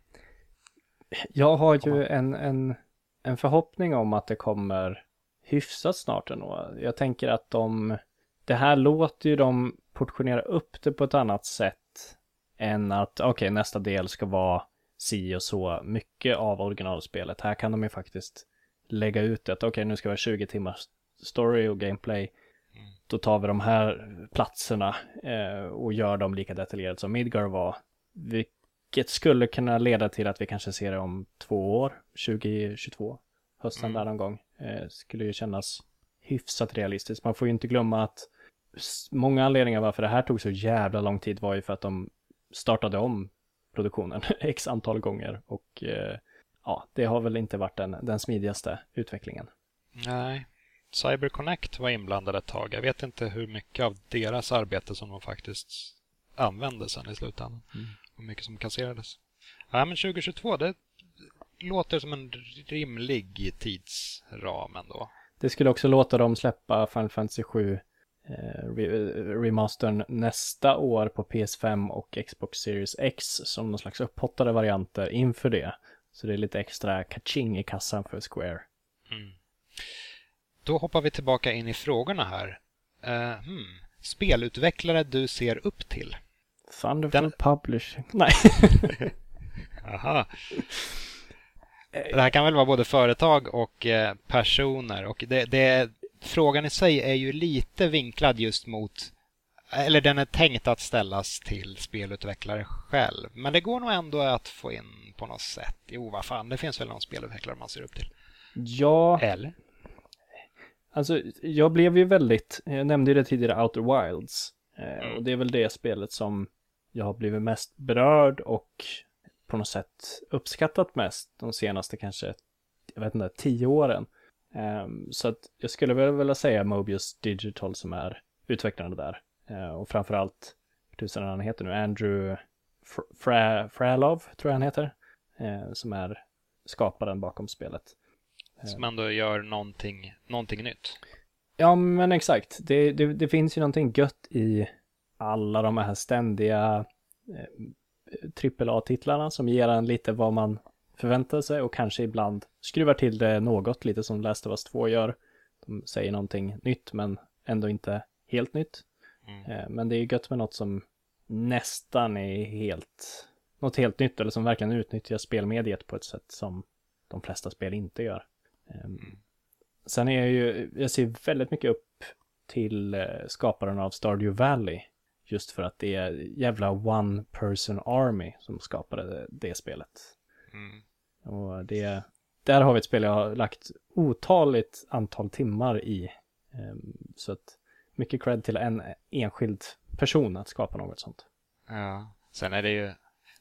Jag har ju en, en, en förhoppning om att det kommer hyfsat snart ändå. Jag tänker att de, det här låter ju de portionera upp det på ett annat sätt än att, okej, nästa del ska vara si och så mycket av originalspelet. Här kan de ju faktiskt lägga ut det, att okej, nu ska vi ha 20 timmars story och gameplay. Då tar vi de här platserna eh, och gör dem lika detaljerat som Midgar var. Vilket skulle kunna leda till att vi kanske ser det om två år, 2022, hösten Mm. där någon gång. Eh, skulle ju kännas hyfsat realistiskt. Man får ju inte glömma att många anledningar varför det här tog så jävla lång tid var ju för att de startade om produktionen *laughs* x antal gånger och eh, ja, det har väl inte varit den, den smidigaste utvecklingen. Nej. CyberConnect var inblandad ett tag. Jag vet inte hur mycket av deras arbete som de faktiskt använde sen i slutändan. Hur mycket som kasserades. Ja, men 2022, det låter som en rimlig tidsram ändå. Det skulle också låta dem släppa Final Fantasy 7 eh, re- remastern nästa år på PS5 och Xbox Series X som någon slags upphottade varianter inför det. Så det är lite extra kaching i kassan för Square. Då hoppar vi tillbaka in i frågorna här. Eh, hmm. Spelutvecklare du ser upp till? Thunderful Den- Publishing. Nej. *laughs* Aha. Det här kan väl vara både företag och eh, personer och det, det, frågan i sig är ju lite vinklad just mot eller den är tänkt att ställas till spelutvecklare själv. Men det går nog ändå att få in på något sätt. Jo, vad fan, det finns väl någon spelutvecklare man ser upp till. ja, Eller? Alltså jag blev ju väldigt, jag nämnde ju det tidigare, Outer Wilds. Eh, Mm. och det är väl det spelet som jag har blivit mest berörd och på något sätt uppskattat mest de senaste kanske, jag vet inte, tio åren. Ehm, så att jag skulle väl vilja säga Mobius Digital som är utvecklande där. Eh, och framförallt, hur tusan han heter nu, Andrew Fr- Fra Fralov, tror jag han heter. eh, som är skaparen bakom spelet. Som ändå gör någonting, någonting nytt. Ja, men exakt. Det, det, det finns ju någonting gött i alla de här ständiga eh, AAA-titlarna som ger en lite vad man förväntar sig och kanske ibland skruvar till det något, lite som Last of Us 2 gör. De säger någonting nytt men ändå inte helt nytt. Mm. Eh, men det är ju gött med något som nästan är helt, något helt nytt eller som verkligen utnyttjar spelmediet på ett sätt som de flesta spel inte gör. Ehm, Sen är jag ju, jag ser väldigt mycket upp till eh, skaparen av Stardew Valley. Just för att det är jävla one person army som skapade det, det spelet. Mm. Och det, där har vi ett spel jag har lagt otaligt antal timmar i. Ehm, Så att mycket cred till en enskild person att skapa något sånt. Ja. Sen är det ju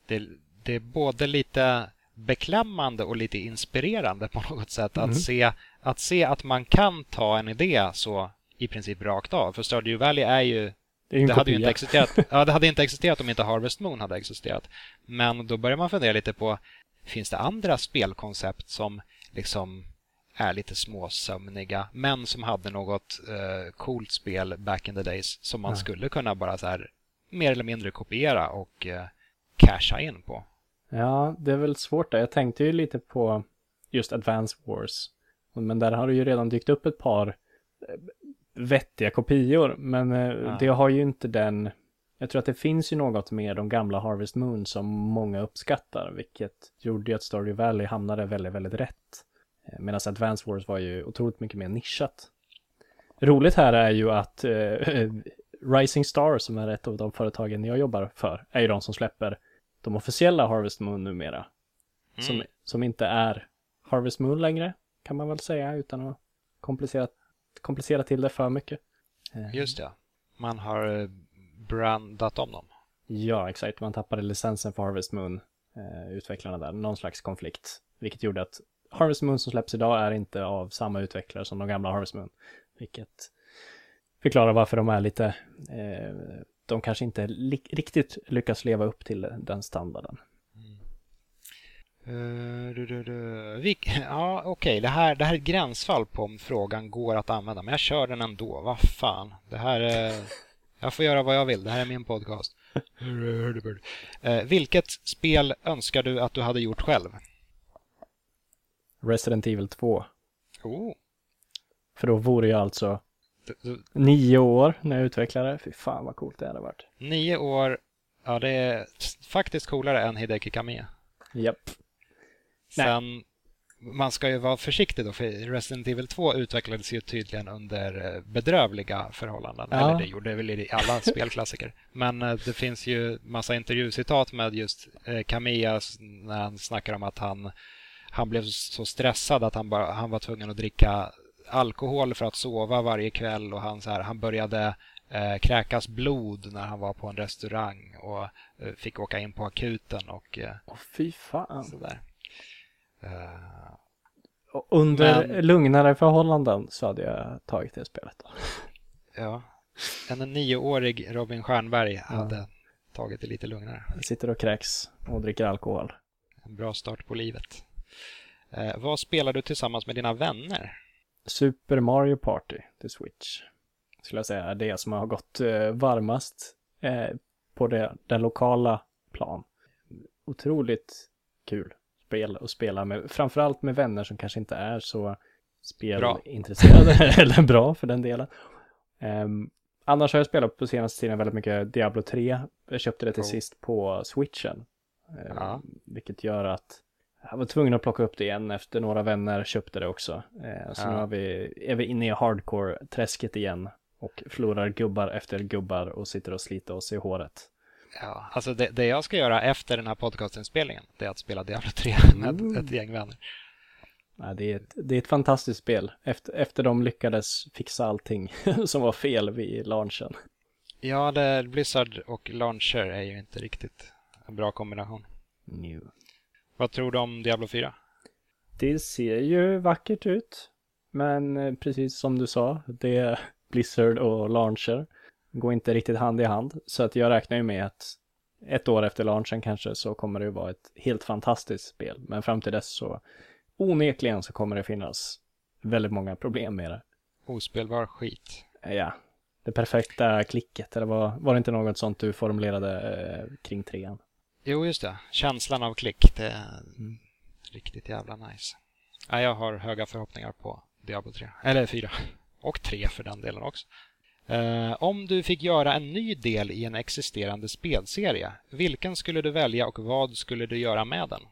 det, det är både lite beklämmande och lite inspirerande på något sätt Mm. att, se, att se att man kan ta en idé så i princip rakt av. För Stardew Valley är ju Det det hade ju inte existerat. *laughs* Ja, det hade inte existerat om inte Harvest Moon hade existerat. Men då börjar man fundera lite på finns det andra spelkoncept som liksom är lite småsömniga men som hade något eh, coolt spel back in the days som man Ja. skulle kunna bara så här mer eller mindre kopiera och eh, casha in på. Ja, det är väl svårt där. Jag tänkte ju lite på just Advance Wars. Men där har det ju redan dykt upp ett par eh, vettiga kopior. Men eh, Ja. det har ju inte den... Jag tror att det finns ju något med de gamla Harvest Moon som många uppskattar. Vilket gjorde ju att Stardew Valley hamnade väldigt, väldigt rätt. Eh, Medan Advance Wars var ju otroligt mycket mer nischat. Roligt här är ju att eh, *laughs* Rising Star, som är ett av de företagen jag jobbar för, är ju de som släpper de officiella Harvest Moon numera. Som, Mm. som inte är Harvest Moon längre, kan man väl säga, utan att komplicera, komplicera till det för mycket. Eh, Just det. Man har eh, brandat om dem. Ja, exakt. Man tappade licensen för Harvest Moon, eh, utvecklarna där, någon slags konflikt. Vilket gjorde att Harvest Moon som släpps idag är inte av samma utvecklare som de gamla Harvest Moon. Vilket förklarar varför de är lite, eh, de kanske inte riktigt lyckas leva upp till den standarden. Uh, du, du, du. Vi, ja, okej. Det, här, det här är ett gränsfall på om frågan går att använda, men jag kör den ändå. Vad fan. Det här är... *laughs* Jag får göra vad jag vill. Det här är min podcast. Uh, *laughs* vilket spel önskar du att du hade gjort själv? Resident Evil 2. Oh. För då vore jag alltså nio år när jag utvecklade. Fy fan vad coolt det hade varit. nio år. Ja, det är faktiskt coolare än Hideki Kamiya. Japp. Nej. Sen, man ska ju vara försiktig då, för Resident Evil 2 utvecklades ju tydligen under eh, bedrövliga förhållanden. Ja. Eller det gjorde det väl i alla spelklassiker. Men eh, det finns ju massa intervjucitat med just eh, Kamiya när han snackar om att han, han blev så stressad att han, bara, han var tvungen att dricka alkohol för att sova varje kväll och han, så här, han började eh, kräkas blod när han var på en restaurang och eh, fick åka in på akuten och eh, Åh fy fan. sådär. Eh, under Men- lugnare förhållanden så hade jag tagit det spelet. Då. Ja, en nioårig Robin Stjernberg hade tagit det lite lugnare. Jag sitter och kräks och dricker alkohol. En bra start på livet. Eh, vad spelar du tillsammans med dina vänner? Super Mario Party till Switch. Skulle jag säga är det som har gått eh, varmast eh, på det, den lokala plan. Otroligt kul spel att spela med, framförallt med vänner som kanske inte är så spelintresserade, *laughs* eller bra för den delen. Ehm, annars har jag spelat på senaste tiden väldigt mycket Diablo 3. Jag köpte det till Cool. sist på Switchen. Ehm, Ja. Vilket gör att jag var tvungen att plocka upp det igen efter några vänner köpte det också. Eh, så Ja. nu har vi, är vi inne i hardcore-träsket igen. Och förlorar gubbar efter gubbar och sitter och sliter oss i håret. Ja, alltså det, det jag ska göra efter den här podcastinspelningen det är att spela Diablo 3 med ett gäng vänner. Ja, det, är ett, det är ett fantastiskt spel. Efter, efter de lyckades fixa allting *laughs* som var fel vid launchen. Ja, det, Blizzard och Launcher är ju inte riktigt en bra kombination. New. Vad tror du om Diablo 4? Det ser ju vackert ut. Men eh, precis som du sa, det är Blizzard och launcher går inte riktigt hand i hand. Så att jag räknar ju med att ett år efter launchen kanske så kommer det vara ett helt fantastiskt spel. Men fram till dess så onekligen så kommer det finnas väldigt många problem med det. Ospelbar skit. Ja, det perfekta klicket, eller var, var det inte något sånt du formulerade eh, kring trean? Jo, just det. Känslan av klick. Det är Mm. riktigt jävla nice. Ja, jag har höga förhoppningar på Diablo 3. Eller 4. Och 3 för den delen också. Eh, om du fick göra en ny del i en existerande spelserie, vilken skulle du välja och vad skulle du göra med den?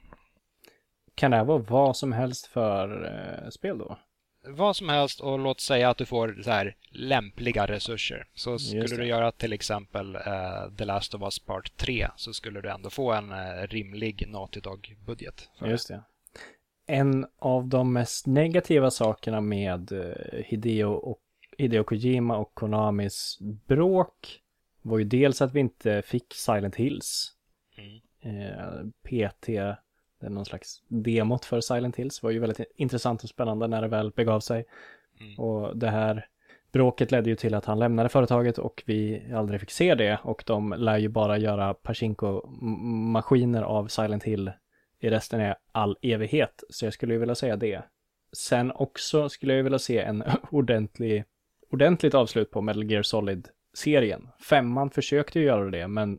Kan det här vara vad som helst för eh, spel då? Vad som helst och låt säga att du får så här lämpliga resurser. Så skulle du göra till exempel uh, The Last of Us Part 3 så skulle du ändå få en uh, rimlig Naughty Dog-budget. Just det. En av de mest negativa sakerna med uh, Hideo, och, Hideo Kojima och Konamis bråk var ju dels att vi inte fick Silent Hills. Mm. PT det är någon slags demot för Silent Hills. var ju väldigt intressant och spännande när det väl begav sig. Mm. Och det här bråket ledde ju till att han lämnade företaget och vi aldrig fick se det. Och de lär ju bara göra Pachinko-maskiner av Silent Hill i resten av all evighet. Så jag skulle ju vilja säga det. Sen också skulle jag vilja se en *laughs* ordentlig, ordentligt avslut på Metal Gear Solid-serien. Femman försökte ju göra det, men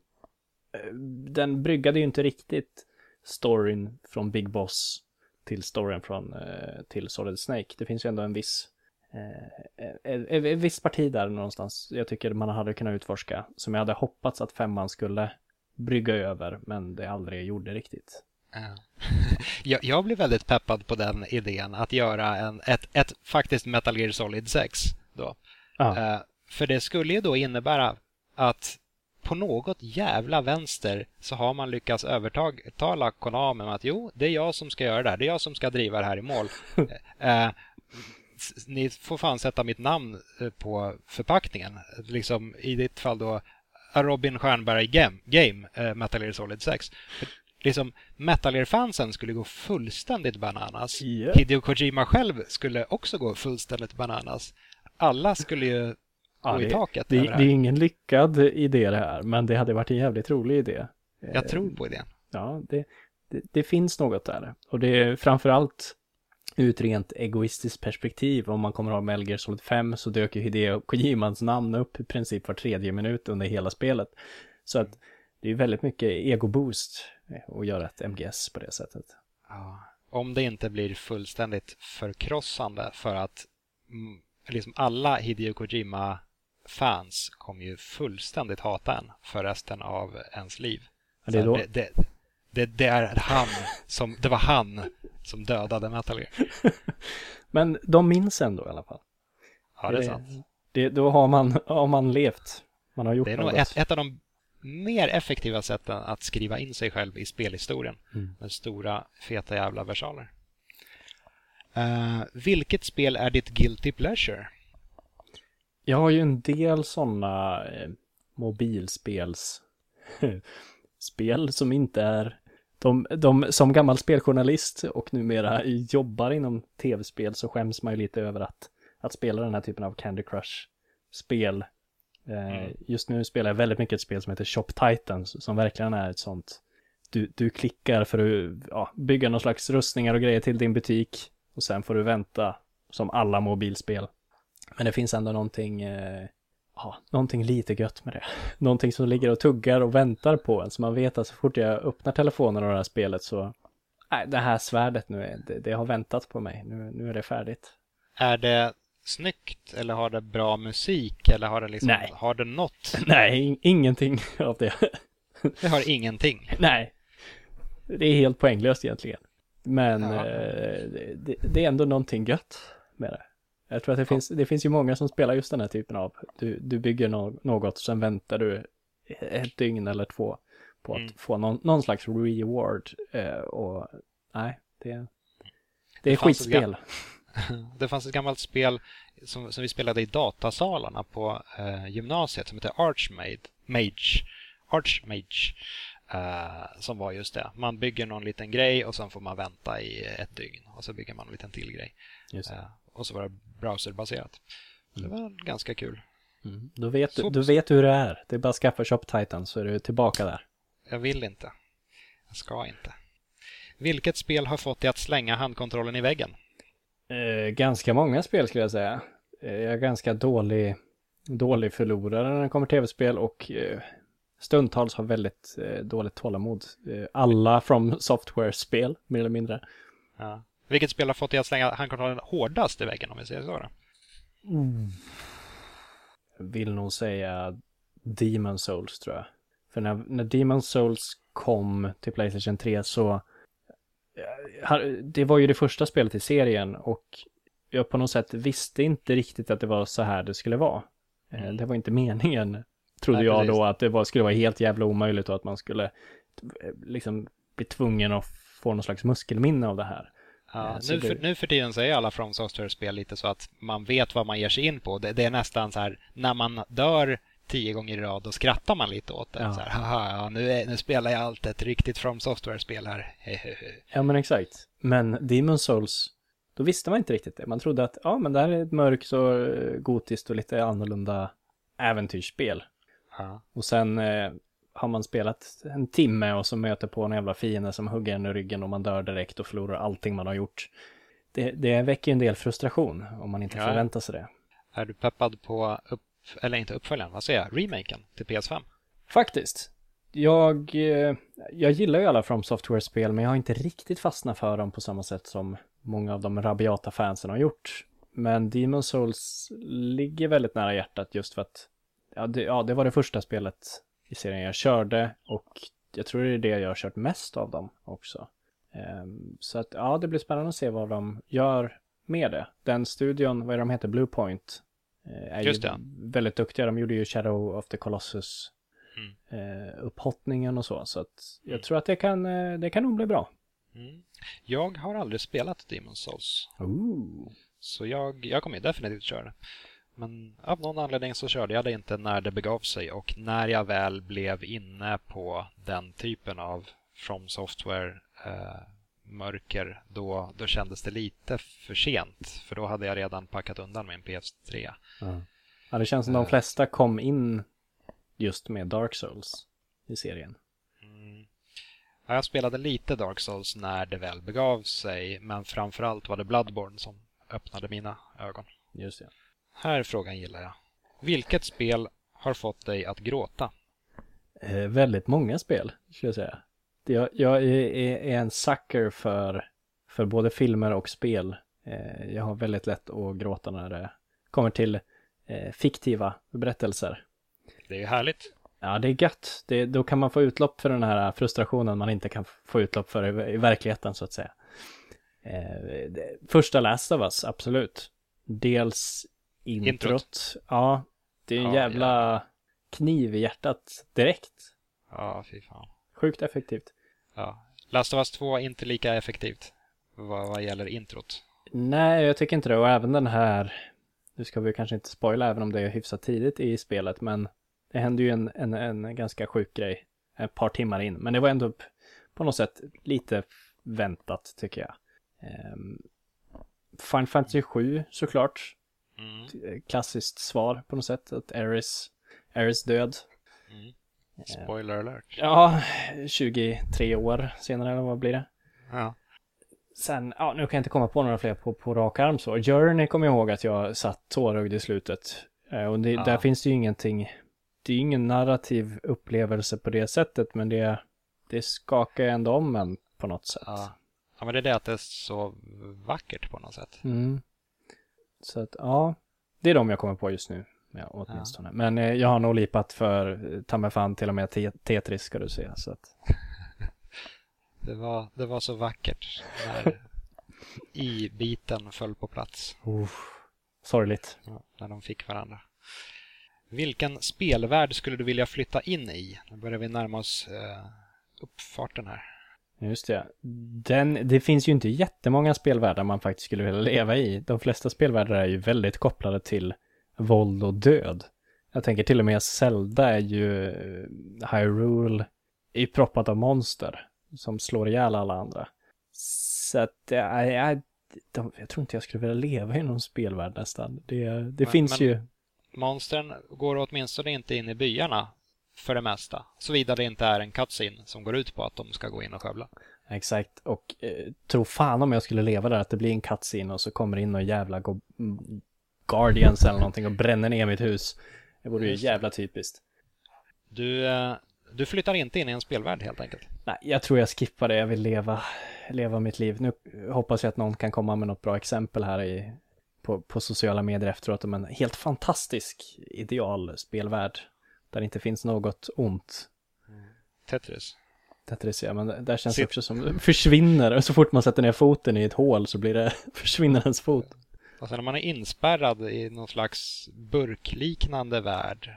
eh, den bryggade ju inte riktigt storyn från Big Boss till storyn från eh, till Solid Snake. Det finns ju ändå en viss eh, ett, ett visst parti där någonstans jag tycker man hade kunnat utforska som jag hade hoppats att femman skulle brygga över men det aldrig gjorde riktigt. *laughs* jag, jag blev väldigt peppad på den idén att göra en, ett, ett faktiskt Metal Gear Solid 6 då. Uh, för det skulle ju då innebära att på något jävla vänster så har man lyckats övertala Konami att jo, det är jag som ska göra det här. Det är jag som ska driva det här i mål. *laughs* eh, ni får fan sätta mitt namn eh, på förpackningen. Liksom i ditt fall då Robin Stjernberg Game, game eh, Metal Gear Solid 6. Liksom, Metal Gear-fansen skulle gå fullständigt bananas. Yeah. Hideo Kojima själv skulle också gå fullständigt bananas. Alla skulle ju ja, i taket. Det, det, det är ingen lyckad idé det här, men det hade varit en jävligt rolig idé. Jag tror på idén. Ja, det, det, det finns något där. Och det är framförallt ur ett rent egoistiskt perspektiv. Om man kommer ihåg Metal Gear Solid 5 så dök ju Hideo Kojimans namn upp i princip var tredje minut under hela spelet. Så att det är väldigt mycket ego-boost att göra ett MGS på det sättet. Ja, om det inte blir fullständigt förkrossande för att mm, liksom alla Hideo Kojima fans kommer ju fullständigt hata en för resten av ens liv. Det, är då... det, det, det, det, är han som, det var han som dödade Metal Gear. *laughs* Men de minns ändå i alla fall. Ja, det är sant. Det, då har man, har man levt. Man har gjort Det är nog ett, ett, av de mer effektiva sätten att skriva in sig själv i spelhistorien. Mm. Med stora, feta jävla versaler. Uh, vilket spel är ditt guilty pleasure? Jag har ju en del sådana eh, mobilspels *laughs* spel som inte är de, de, som gammal speljournalist och numera jobbar inom tv-spel så skäms man ju lite över att, att spela den här typen av Candy Crush-spel. Eh, mm. Just nu spelar jag väldigt mycket ett spel som heter Shop Titans som verkligen är ett sånt du, du klickar för att ja, bygga någon slags rustningar och grejer till din butik och sen får du vänta som alla mobilspel. Men det finns ändå någonting, eh, ja, någonting lite gött med det. *laughs* Någonting som ligger och tuggar och väntar på en. Så man vet att så fort jag öppnar telefonen och det här spelet så, nej, det här svärdet nu, det, det har väntat på mig. Nu, nu är det färdigt. Är det snyggt eller har det bra musik eller har det liksom, Nej. har det något? *laughs* Nej, ingenting *laughs* av det. Det har ingenting? Nej. Det är helt poänglöst egentligen. Men eh, det, det, är ändå någonting gött med det. Jag tror att det, ja. finns, det finns ju många som spelar just den här typen av, du, du bygger no något, sen väntar du ett dygn eller två på att mm. få någon, någon, slags reward. Eh, och nej, det, det, det är skitspel. *laughs* det fanns ett gammalt spel som, som vi spelade i datasalarna på eh, gymnasiet som heter Archmage. Mage. Archmage. Uh, som var just det. Man bygger någon liten grej och sen får man vänta i ett dygn och så bygger man en liten till grej. Uh, och så var det browserbaserat. Mm. Det var ganska kul. Mm. Du, vet, så, du vet hur det är. Det är bara att skaffa Shop Titan så är du tillbaka där. Jag vill inte. Jag ska inte. Vilket spel har fått dig att slänga handkontrollen i väggen? Uh, ganska många spel skulle jag säga. jag är ganska dålig, dålig förlorare när det kommer tv-spel och stundtals har väldigt eh, dåligt tålamod. Eh, alla from software-spel, mer eller mindre. Ja. Vilket spel har fått dig att slänga handkontrollen hårdast i väggen om vi säger så? Då? Mm. Jag vill nog säga Demon Souls tror jag. För när, när Demon Souls kom till Playstation 3 så det var ju det första spelet i serien och jag på något sätt visste inte riktigt att det var så här det skulle vara. Eh, Mm. Det var inte *laughs* meningen, trodde Nej, jag precis. då, att det var, skulle vara helt jävla omöjligt och att man skulle eh, liksom bli tvungen att få någon slags muskelminne av det här. Ja, Eh, nu, för, nu för tiden så är alla From Software-spel lite så att man vet vad man ger sig in på. Det, det är nästan så här, när man dör tio gånger i rad, då skrattar man lite åt det. Ja. Så här, Haha, ja, nu, är, nu spelar jag allt ett riktigt From Software-spel här. *laughs* Ja men exakt. Men Demon Souls, då visste man inte riktigt det. Man trodde att, ja men det här är ett mörkt och eh, gotiskt och lite annorlunda äventyrsspel. ja. Och sen eh, har man spelat en timme och så möter på en jävla fiende som hugger en i ryggen och man dör direkt och förlorar allting man har gjort. Det, det väcker ju en del frustration om man inte Ja. förväntar sig det. Är du peppad på, upp, eller inte uppföljaren, vad säger jag, remaken till PS5? Faktiskt. Jag, eh, jag gillar ju alla From Software-spel, men jag har inte riktigt fastnat för dem på samma sätt som många av de rabiata fansen har gjort. Men Demon Souls ligger väldigt nära hjärtat just för att ja det, ja, det var det första spelet i serien jag körde och jag tror det är det jag har kört mest av dem också. Ehm, så att ja, det blir spännande att se vad de gör med det. Den studion, vad är de heter, Bluepoint, eh, är Just ju det. väldigt duktiga. De gjorde ju Shadow of the Colossus Mm. eh, upphottningen och så. Så att jag tror att det kan, eh, det kan nog bli bra. Mm. Jag har aldrig spelat Demon's Souls, Ooh. så jag, jag kommer definitivt köra det. Men av någon anledning så körde jag det inte när det begav sig och när jag väl blev inne på den typen av From Software eh, mörker, då, då kändes det lite för sent. För då hade jag redan packat undan min PS3. Ja, det känns som de Eh. flesta kom in just med Dark Souls i serien. Mm. Ja, jag spelade lite Dark Souls när det väl begav sig, men framförallt var det Bloodborne som öppnade mina ögon. Just det. Här frågan gillar jag. Vilket spel har fått dig att gråta? Eh, väldigt många spel, skulle jag säga. Jag, jag är, är, är en sucker för, för både filmer och spel. Eh, jag har väldigt lätt att gråta när det kommer till eh, fiktiva berättelser. Det är ju härligt. Ja, det är gött. Det, då kan man få utlopp för den här frustrationen man inte kan få utlopp för i, i verkligheten, så att säga. Eh, det, första Last of Us, absolut. Dels introt. Introt. Ja, det är en Ja, jävla kniv i hjärtat direkt. Ja, fy fan. Sjukt effektivt. Ja. Last of Us 2 är inte lika effektivt vad, vad gäller introt. Nej, jag tycker inte det. Och även den här, nu ska vi kanske inte spoila även om det är hyfsat tidigt i spelet, men det händer ju en, en, en ganska sjuk grej ett par timmar in. Men det var ändå på något sätt lite väntat, tycker jag. Um, Final Fantasy 7 såklart. Mm. Klassiskt svar på något sätt, att Ares, Ares död. Mm. Spoiler alert. Ja, 23 år senare, eller vad blir det? Ja. Sen, ja, nu kan jag inte komma på några fler på, på rak arm så. Journey kommer jag ihåg att jag satt tårögd i slutet. Eh, Och det, Ja. där finns det ju ingenting, det är ju ingen narrativ upplevelse på det sättet, men det, det skakar ändå om en på något sätt. Ja. ja, men det är det att det är så vackert på något sätt. Mm. Så att, ja, det är de jag kommer på just nu. Ja, åtminstone. Men eh, jag har nog lipat för eh, ta mig fan till och med te- Tetris ska du se. Så att, *laughs* Det var, det var så vackert när i-biten föll på plats. sorgligt. Ja, när de fick varandra. Vilken spelvärld skulle du vilja flytta in i? Nu börjar vi närma oss eh, uppfarten här. Just det. Den, det finns ju inte jättemånga spelvärldar man faktiskt skulle vilja leva i. De flesta spelvärldar är ju väldigt kopplade till våld och död. Jag tänker till och med Zelda är ju eh, Hyrule är ju proppat av monster som slår ihjäl alla andra. Så att jag, jag, de, jag tror inte jag skulle vilja leva i någon spelvärld nästan. Det, det Men- finns men- ju. Monstren går åtminstone inte in i byarna för det mesta. Såvida det inte är en cutscene som går ut på att de ska gå in och skövla. Exakt, och eh, tro fan om jag skulle leva där att det blir en cutscene och så kommer in någon jävla go- mm, Guardians eller någonting och bränner ner mitt hus. Det vore ju jävla typiskt. Du, eh, du flyttar inte in i en spelvärld helt enkelt. Nej, jag tror jag skippar det. Jag vill leva, leva mitt liv. Nu hoppas jag att någon kan komma med något bra exempel här i, på, på sociala medier efteråt om en helt fantastisk idealspelvärld. Där det inte finns något ont. Tetris. Tetris, ja, men där känns det också som försvinner. Och så fort man sätter ner foten i ett hål så blir det, *laughs* försvinner ens fot. Alltså när man är inspärrad i någon slags burkliknande värld.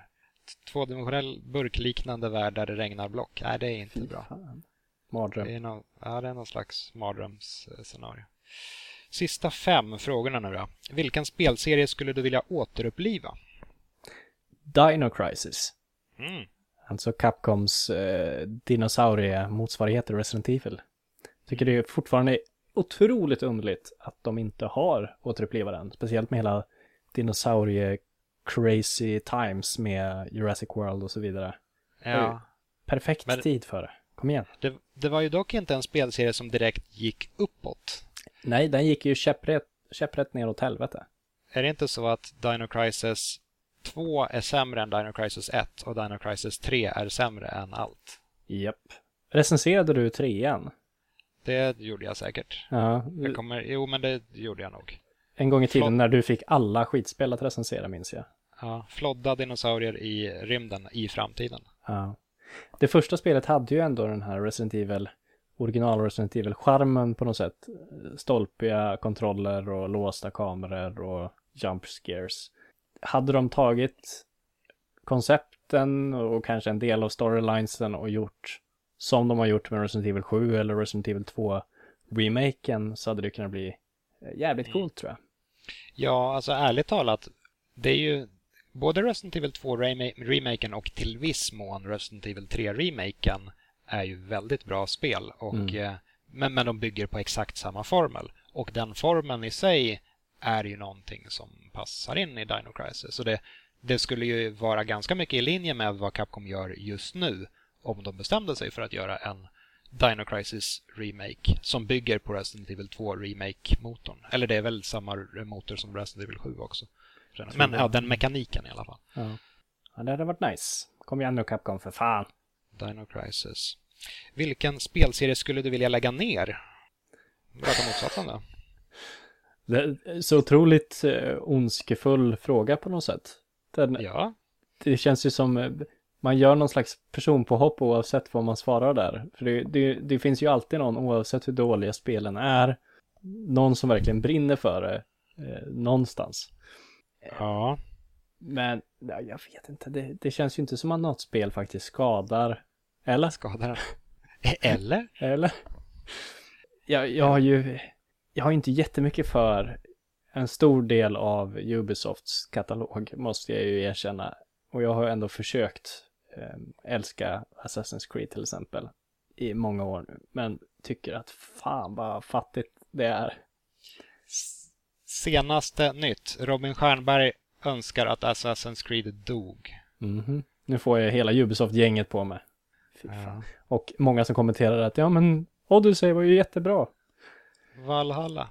Tvådimensionell burkliknande värld där det regnar block. Nej, det är inte Fy bra. fan. Mardröm. Det är, någon, ja, det är någon slags mardrömsscenario. Sista fem frågorna nu då. Vilken spelserie skulle du vilja återuppliva? Dino Crisis. Mm. Alltså Capcoms eh, dinosaurie-motsvarighet till Resident Evil. Tycker det är fortfarande otroligt underligt att de inte har återupplivat den. Speciellt med hela dinosaurie crazy times med Jurassic World och så vidare. Ja. Perfekt Men- tid för det. Kom igen. Det, det var ju dock inte en spelserie som direkt gick uppåt. Nej, den gick ju käpprätt, käpprätt ner åt helvete. Är det inte så att Dino Crisis 2 är sämre än Dino Crisis 1 och Dino Crisis 3 är sämre än allt? Japp. Recenserade du trean? Det gjorde jag säkert. Ja. Jag kommer, jo, men det gjorde jag nog. En gång i tiden Förlåt. när du fick alla skitspel att recensera minns jag. Ja, flodda dinosaurier i rymden i framtiden. Ja. Det första spelet hade ju ändå den här Resident Evil, original Resident Evil-charmen på något sätt. Stolpiga kontroller och låsta kameror och jump scares. Hade de tagit koncepten och kanske en del av storylinesen och gjort som de har gjort med Resident Evil 7 eller Resident Evil 2 remaken så hade det kunnat bli eh, jävligt coolt tror jag. Ja, alltså ärligt talat, det är ju både Resident Evil 2 rema- remaken och till viss mån Resident Evil 3 remaken är ju väldigt bra spel. Och, Mm. eh, men, men de bygger på exakt samma formel. Och den formeln i sig är ju någonting som passar in i Dino Crisis. Så det, det skulle ju vara ganska mycket i linje med vad Capcom gör just nu om de bestämde sig för att göra en Dino Crisis Remake som bygger på Resident Evil 2 Remake-motorn. Eller det är väl samma motor som Resident Evil 7 också. Men ja, den mekaniken i alla fall. Ja. ja, det hade varit nice. Kom igen nu Capcom för fan. Dino Crisis. Vilken spelserie skulle du vilja lägga ner? Raka motsatsen då. Det är så otroligt eh, ondskefull fråga på något sätt. Den, Ja, Det känns ju som eh, man gör någon slags personpåhopp oavsett vad man svarar där. För det, det, det finns ju alltid någon, oavsett hur dåliga spelen är, någon som verkligen brinner för det eh, någonstans. ja. Men ja, jag vet inte, det, det känns ju inte som att något spel faktiskt skadar. Eller? Skadar. *laughs* Eller? Eller? Jag, jag har ju, jag har inte jättemycket för en stor del av Ubisofts katalog, måste jag ju erkänna. Och jag har ändå försökt eh, älska Assassin's Creed till exempel i många år nu. Men tycker att fan vad fattigt det är. Senaste nytt. Robin Stjernberg önskar att Assassin's Creed dog. Mhm. Nu får jag hela Ubisoft-gänget på mig. Fan. Och många som kommenterar att ja men Odyssey var ju jättebra. Valhalla.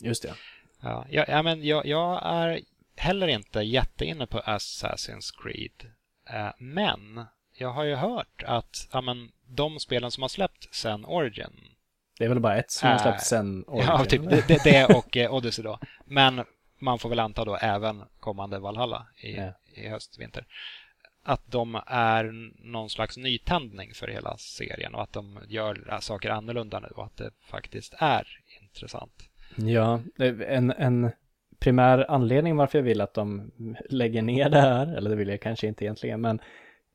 Just det. Ja, ja, ja, men jag, jag är heller inte jätteinne på Assassin's Creed. Eh, men jag har ju hört att ja, men, de spelen som har släppt sen Origin. Det är väl bara ett som har Äh, släppts sen Origin, Ja, typ det, det, det och eh, Odyssey då. Men man får väl anta då även kommande Valhalla i, Ja. i höst, vinter. Att de är någon slags nytändning för hela serien och att de gör saker annorlunda nu och att det faktiskt är intressant. Ja, det en, en primär anledning varför jag vill att de lägger ner det här, eller det vill jag kanske inte egentligen, men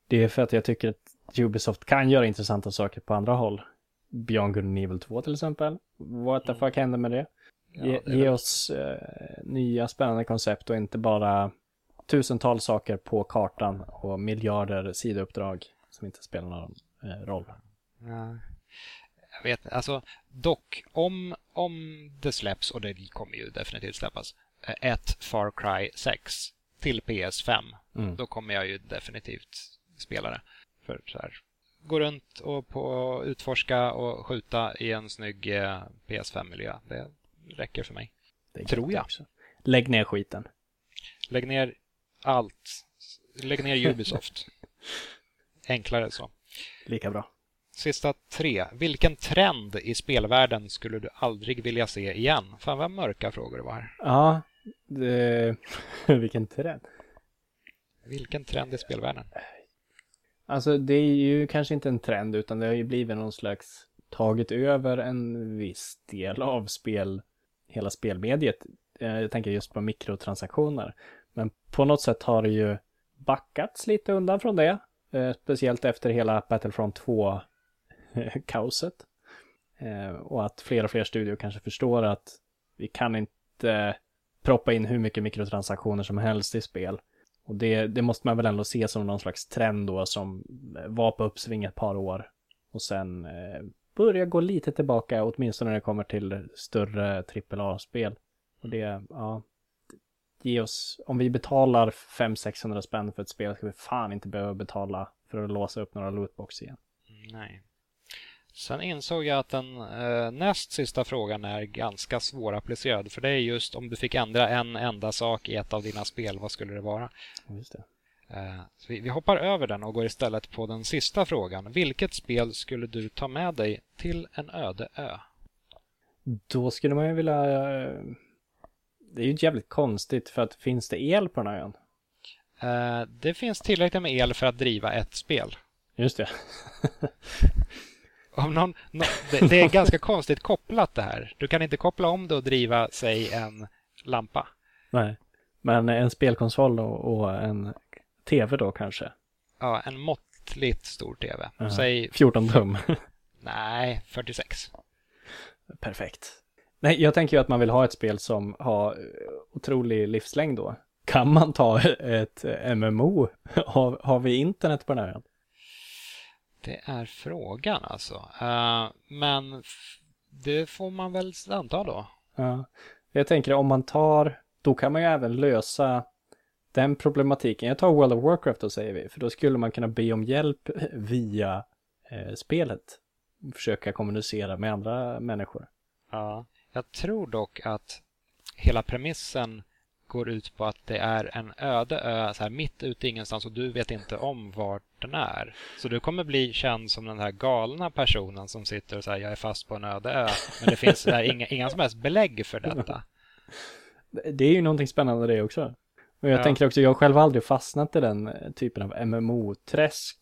det är för att jag tycker att Ubisoft kan göra intressanta saker på andra håll. Beyond Good and Evil 2 till exempel. What the Mm. fuck hände med det? Ja, Ge, det är ge oss eh, nya spännande koncept och inte bara tusentals saker på kartan och miljarder sidouppdrag som inte spelar någon eh, roll. Ja. Vet. Alltså, dock, om, om det släpps, och det kommer ju definitivt släppas, eh, ett Far Cry 6 till PS5, Mm. då kommer jag ju definitivt spela det. För så här, gå runt och på utforska och skjuta i en snygg eh, PS5-miljö. Det räcker för mig. Det Tror jag. Också. Lägg ner skiten. Lägg ner allt. Lägg ner Ubisoft. *laughs* Enklare så. Lika bra. Sista tre. Vilken trend i spelvärlden skulle du aldrig vilja se igen? Fan vad mörka frågor det var här. Ja, det... *laughs* vilken trend. Vilken trend i spelvärlden? Alltså det är ju kanske inte en trend utan det har ju blivit någon slags tagit över en viss del av spel, hela spelmediet Eh, Jag tänker just på mikrotransaktioner. Men på något sätt har det ju backats lite undan från det. Eh, Speciellt efter hela Battlefront *laughs* kaoset. Eh, och att fler och fler studier kanske förstår att vi kan inte proppa in hur mycket mikrotransaktioner som helst i spel. Och det, det måste man väl ändå se som någon slags trend då som eh, var på uppsving ett par år. Och sen eh, börjar gå lite tillbaka, åtminstone när det kommer till större AAA-spel. Och det, ja, ge oss, om vi betalar 500-600 spänn för ett spel ska vi fan inte behöva betala för att låsa upp några lootbox igen. Nej. Sen insåg jag att den eh, näst sista frågan är ganska svårapplicerad. För det är just om du fick ändra en enda sak i ett av dina spel, vad skulle det vara? Just det. Eh, vi, vi hoppar över den och går istället på den sista frågan. Vilket spel skulle du ta med dig till en öde ö? Då skulle man ju vilja... eh, Det är ju jävligt konstigt för att finns det el på den här ön? Eh, det finns tillräckligt med el för att driva ett spel. Just det. *laughs* Någon, nå- det, det är ganska konstigt kopplat det här. Du kan inte koppla om det och driva, säg, en lampa. Nej. Men en spelkonsol och, och en tv då kanske? Ja, en måttligt stor TV. Ja. Säg, 14 tum. *laughs* nej, 46. Perfekt. Nej, jag tänker ju att man vill ha ett spel som har otrolig livslängd då. Kan man ta ett MMO? Har, har vi internet på den här? Det är frågan alltså. Eh, men det får man väl anta då. Ja. Jag tänker om man tar, då kan man ju även lösa den problematiken. Jag tar World of Warcraft då säger vi, för då skulle man kunna be om hjälp via eh, spelet. Försöka kommunicera med andra människor. Ja. Jag tror dock att hela premissen går ut på att det är en öde ö så här mitt ute i ingenstans och du vet inte om vart den är. Så du kommer bli känd som den här galna personen som sitter och säger jag är fast på en öde ö. Men det finns här, inga, inga som helst belägg för detta. Det är ju någonting spännande det också. Och jag Ja. tänker också, jag har själv aldrig fastnat i den eh, typen av MMO-träsk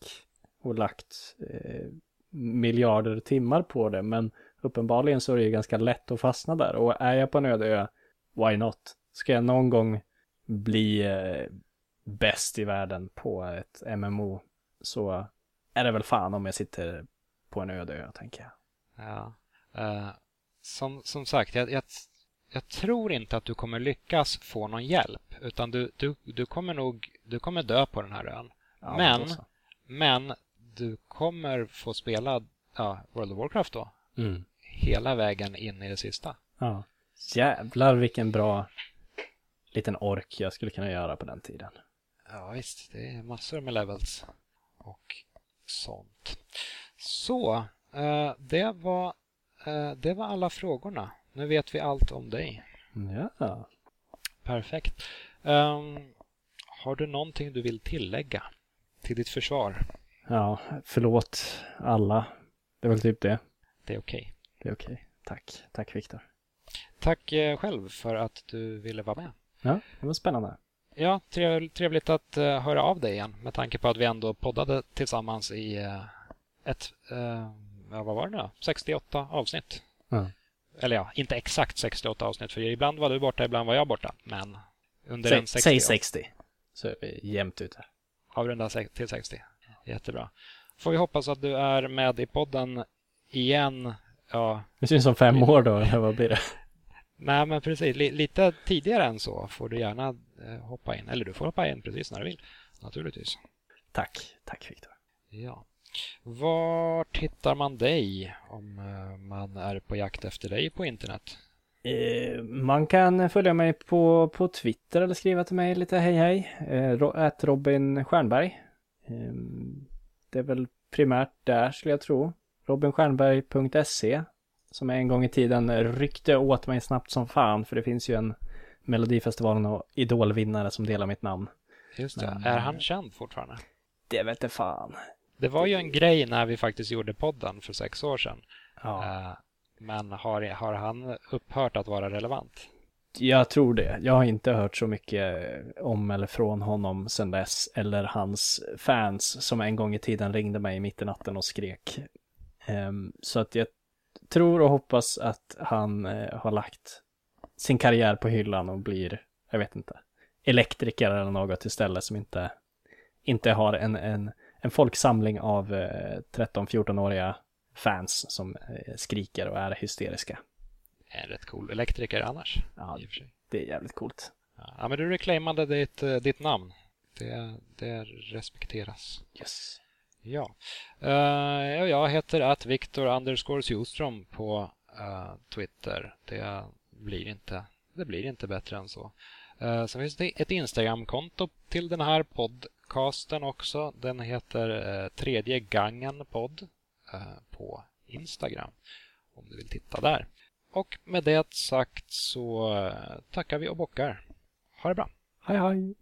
och lagt eh, miljarder timmar på det. Men uppenbarligen så är det ju ganska lätt att fastna där. Och är jag på en öde ö, why not? Ska jag någon gång bli eh, bäst i världen på ett MMO så är det väl fan om jag sitter på en öde ö, tänker jag. Ja. Eh, som, som sagt, jag, jag, jag tror inte att du kommer lyckas få någon hjälp. Utan du, du, du kommer nog du kommer dö på den här ön. Ja, Men-. Men du kommer få spela ja, World of Warcraft då. Mm. Hela vägen in i det sista. Ja. Jävlar vilken bra liten ork jag skulle kunna göra på den tiden. Ja visst, det är massor med levels och sånt. Så, eh, det, var, eh, det var alla frågorna. Nu vet vi allt om dig. Ja. Perfekt. Ehm, har du någonting du vill tillägga till ditt försvar? Ja, förlåt alla. Det är väl typ det. Det är okej. Det är okej. Tack. Tack Viktor. Tack eh, själv för att du ville vara med. Ja, det var spännande. Ja, trev- trevligt att eh, höra av dig igen med tanke på att vi ändå poddade tillsammans i eh, ett, ja, vad var det nu 68 avsnitt. Ja. Eller ja, inte exakt 68 avsnitt för ibland var du borta, ibland var jag borta. Men under en Säg, 60. säg 60. Så är vi jämnt ute. Avrunda till 60. Jättebra. Får vi hoppas att du är med i podden igen. Ja, Det syns om fem år då, eller vad blir det? Nej men precis. Li- lite tidigare än så får du gärna eh, hoppa in. Eller du får hoppa in precis när du vill. Naturligtvis. Tack. Tack Viktor. Ja. Vart hittar man dig om eh, man är på jakt efter dig på internet? Eh, man kan följa mig på, på Twitter eller skriva till mig lite hej hej. Eh, ro- at Robin Stjernberg. Eh, det är väl primärt där skulle jag tro. Robinstjernberg.se Som en gång i tiden ryckte åt mig snabbt som fan för det finns ju en Melodifestivalen och Idolvinnare som delar mitt namn. Just det. Men- Är han känd fortfarande? Det vet jag fan. Det var ju en grej när vi faktiskt gjorde podden för sex år sedan. Ja. Eh, Men har, har han upphört att vara relevant? Jag tror det. Jag har inte hört så mycket om eller från honom sedan dess. Eller hans fans som en gång i tiden ringde mig mitt i natten och skrek. Ehm, så att jag tror och hoppas att han eh, har lagt sin karriär på hyllan och blir, jag vet inte, elektriker eller något istället som inte, inte har en, en, en folksamling av eh, 13-14-åriga fans som eh, skriker och är hysteriska. En rätt cool elektriker annars. Ja, det är jävligt coolt. Ja, men du reclaimade ditt, eh, ditt namn. Det, det respekteras. Yes. Ja. Uh, jag heter att Viktor underscore på uh, Twitter. Det blir, inte, det blir inte bättre än så. Uh, sen finns det ett Instagramkonto till den här podcasten också. Den heter uh, Tredje Gangen podd på Instagram. Om du vill titta där. Och med det sagt så tackar vi och bockar. Ha det bra. Hej hej.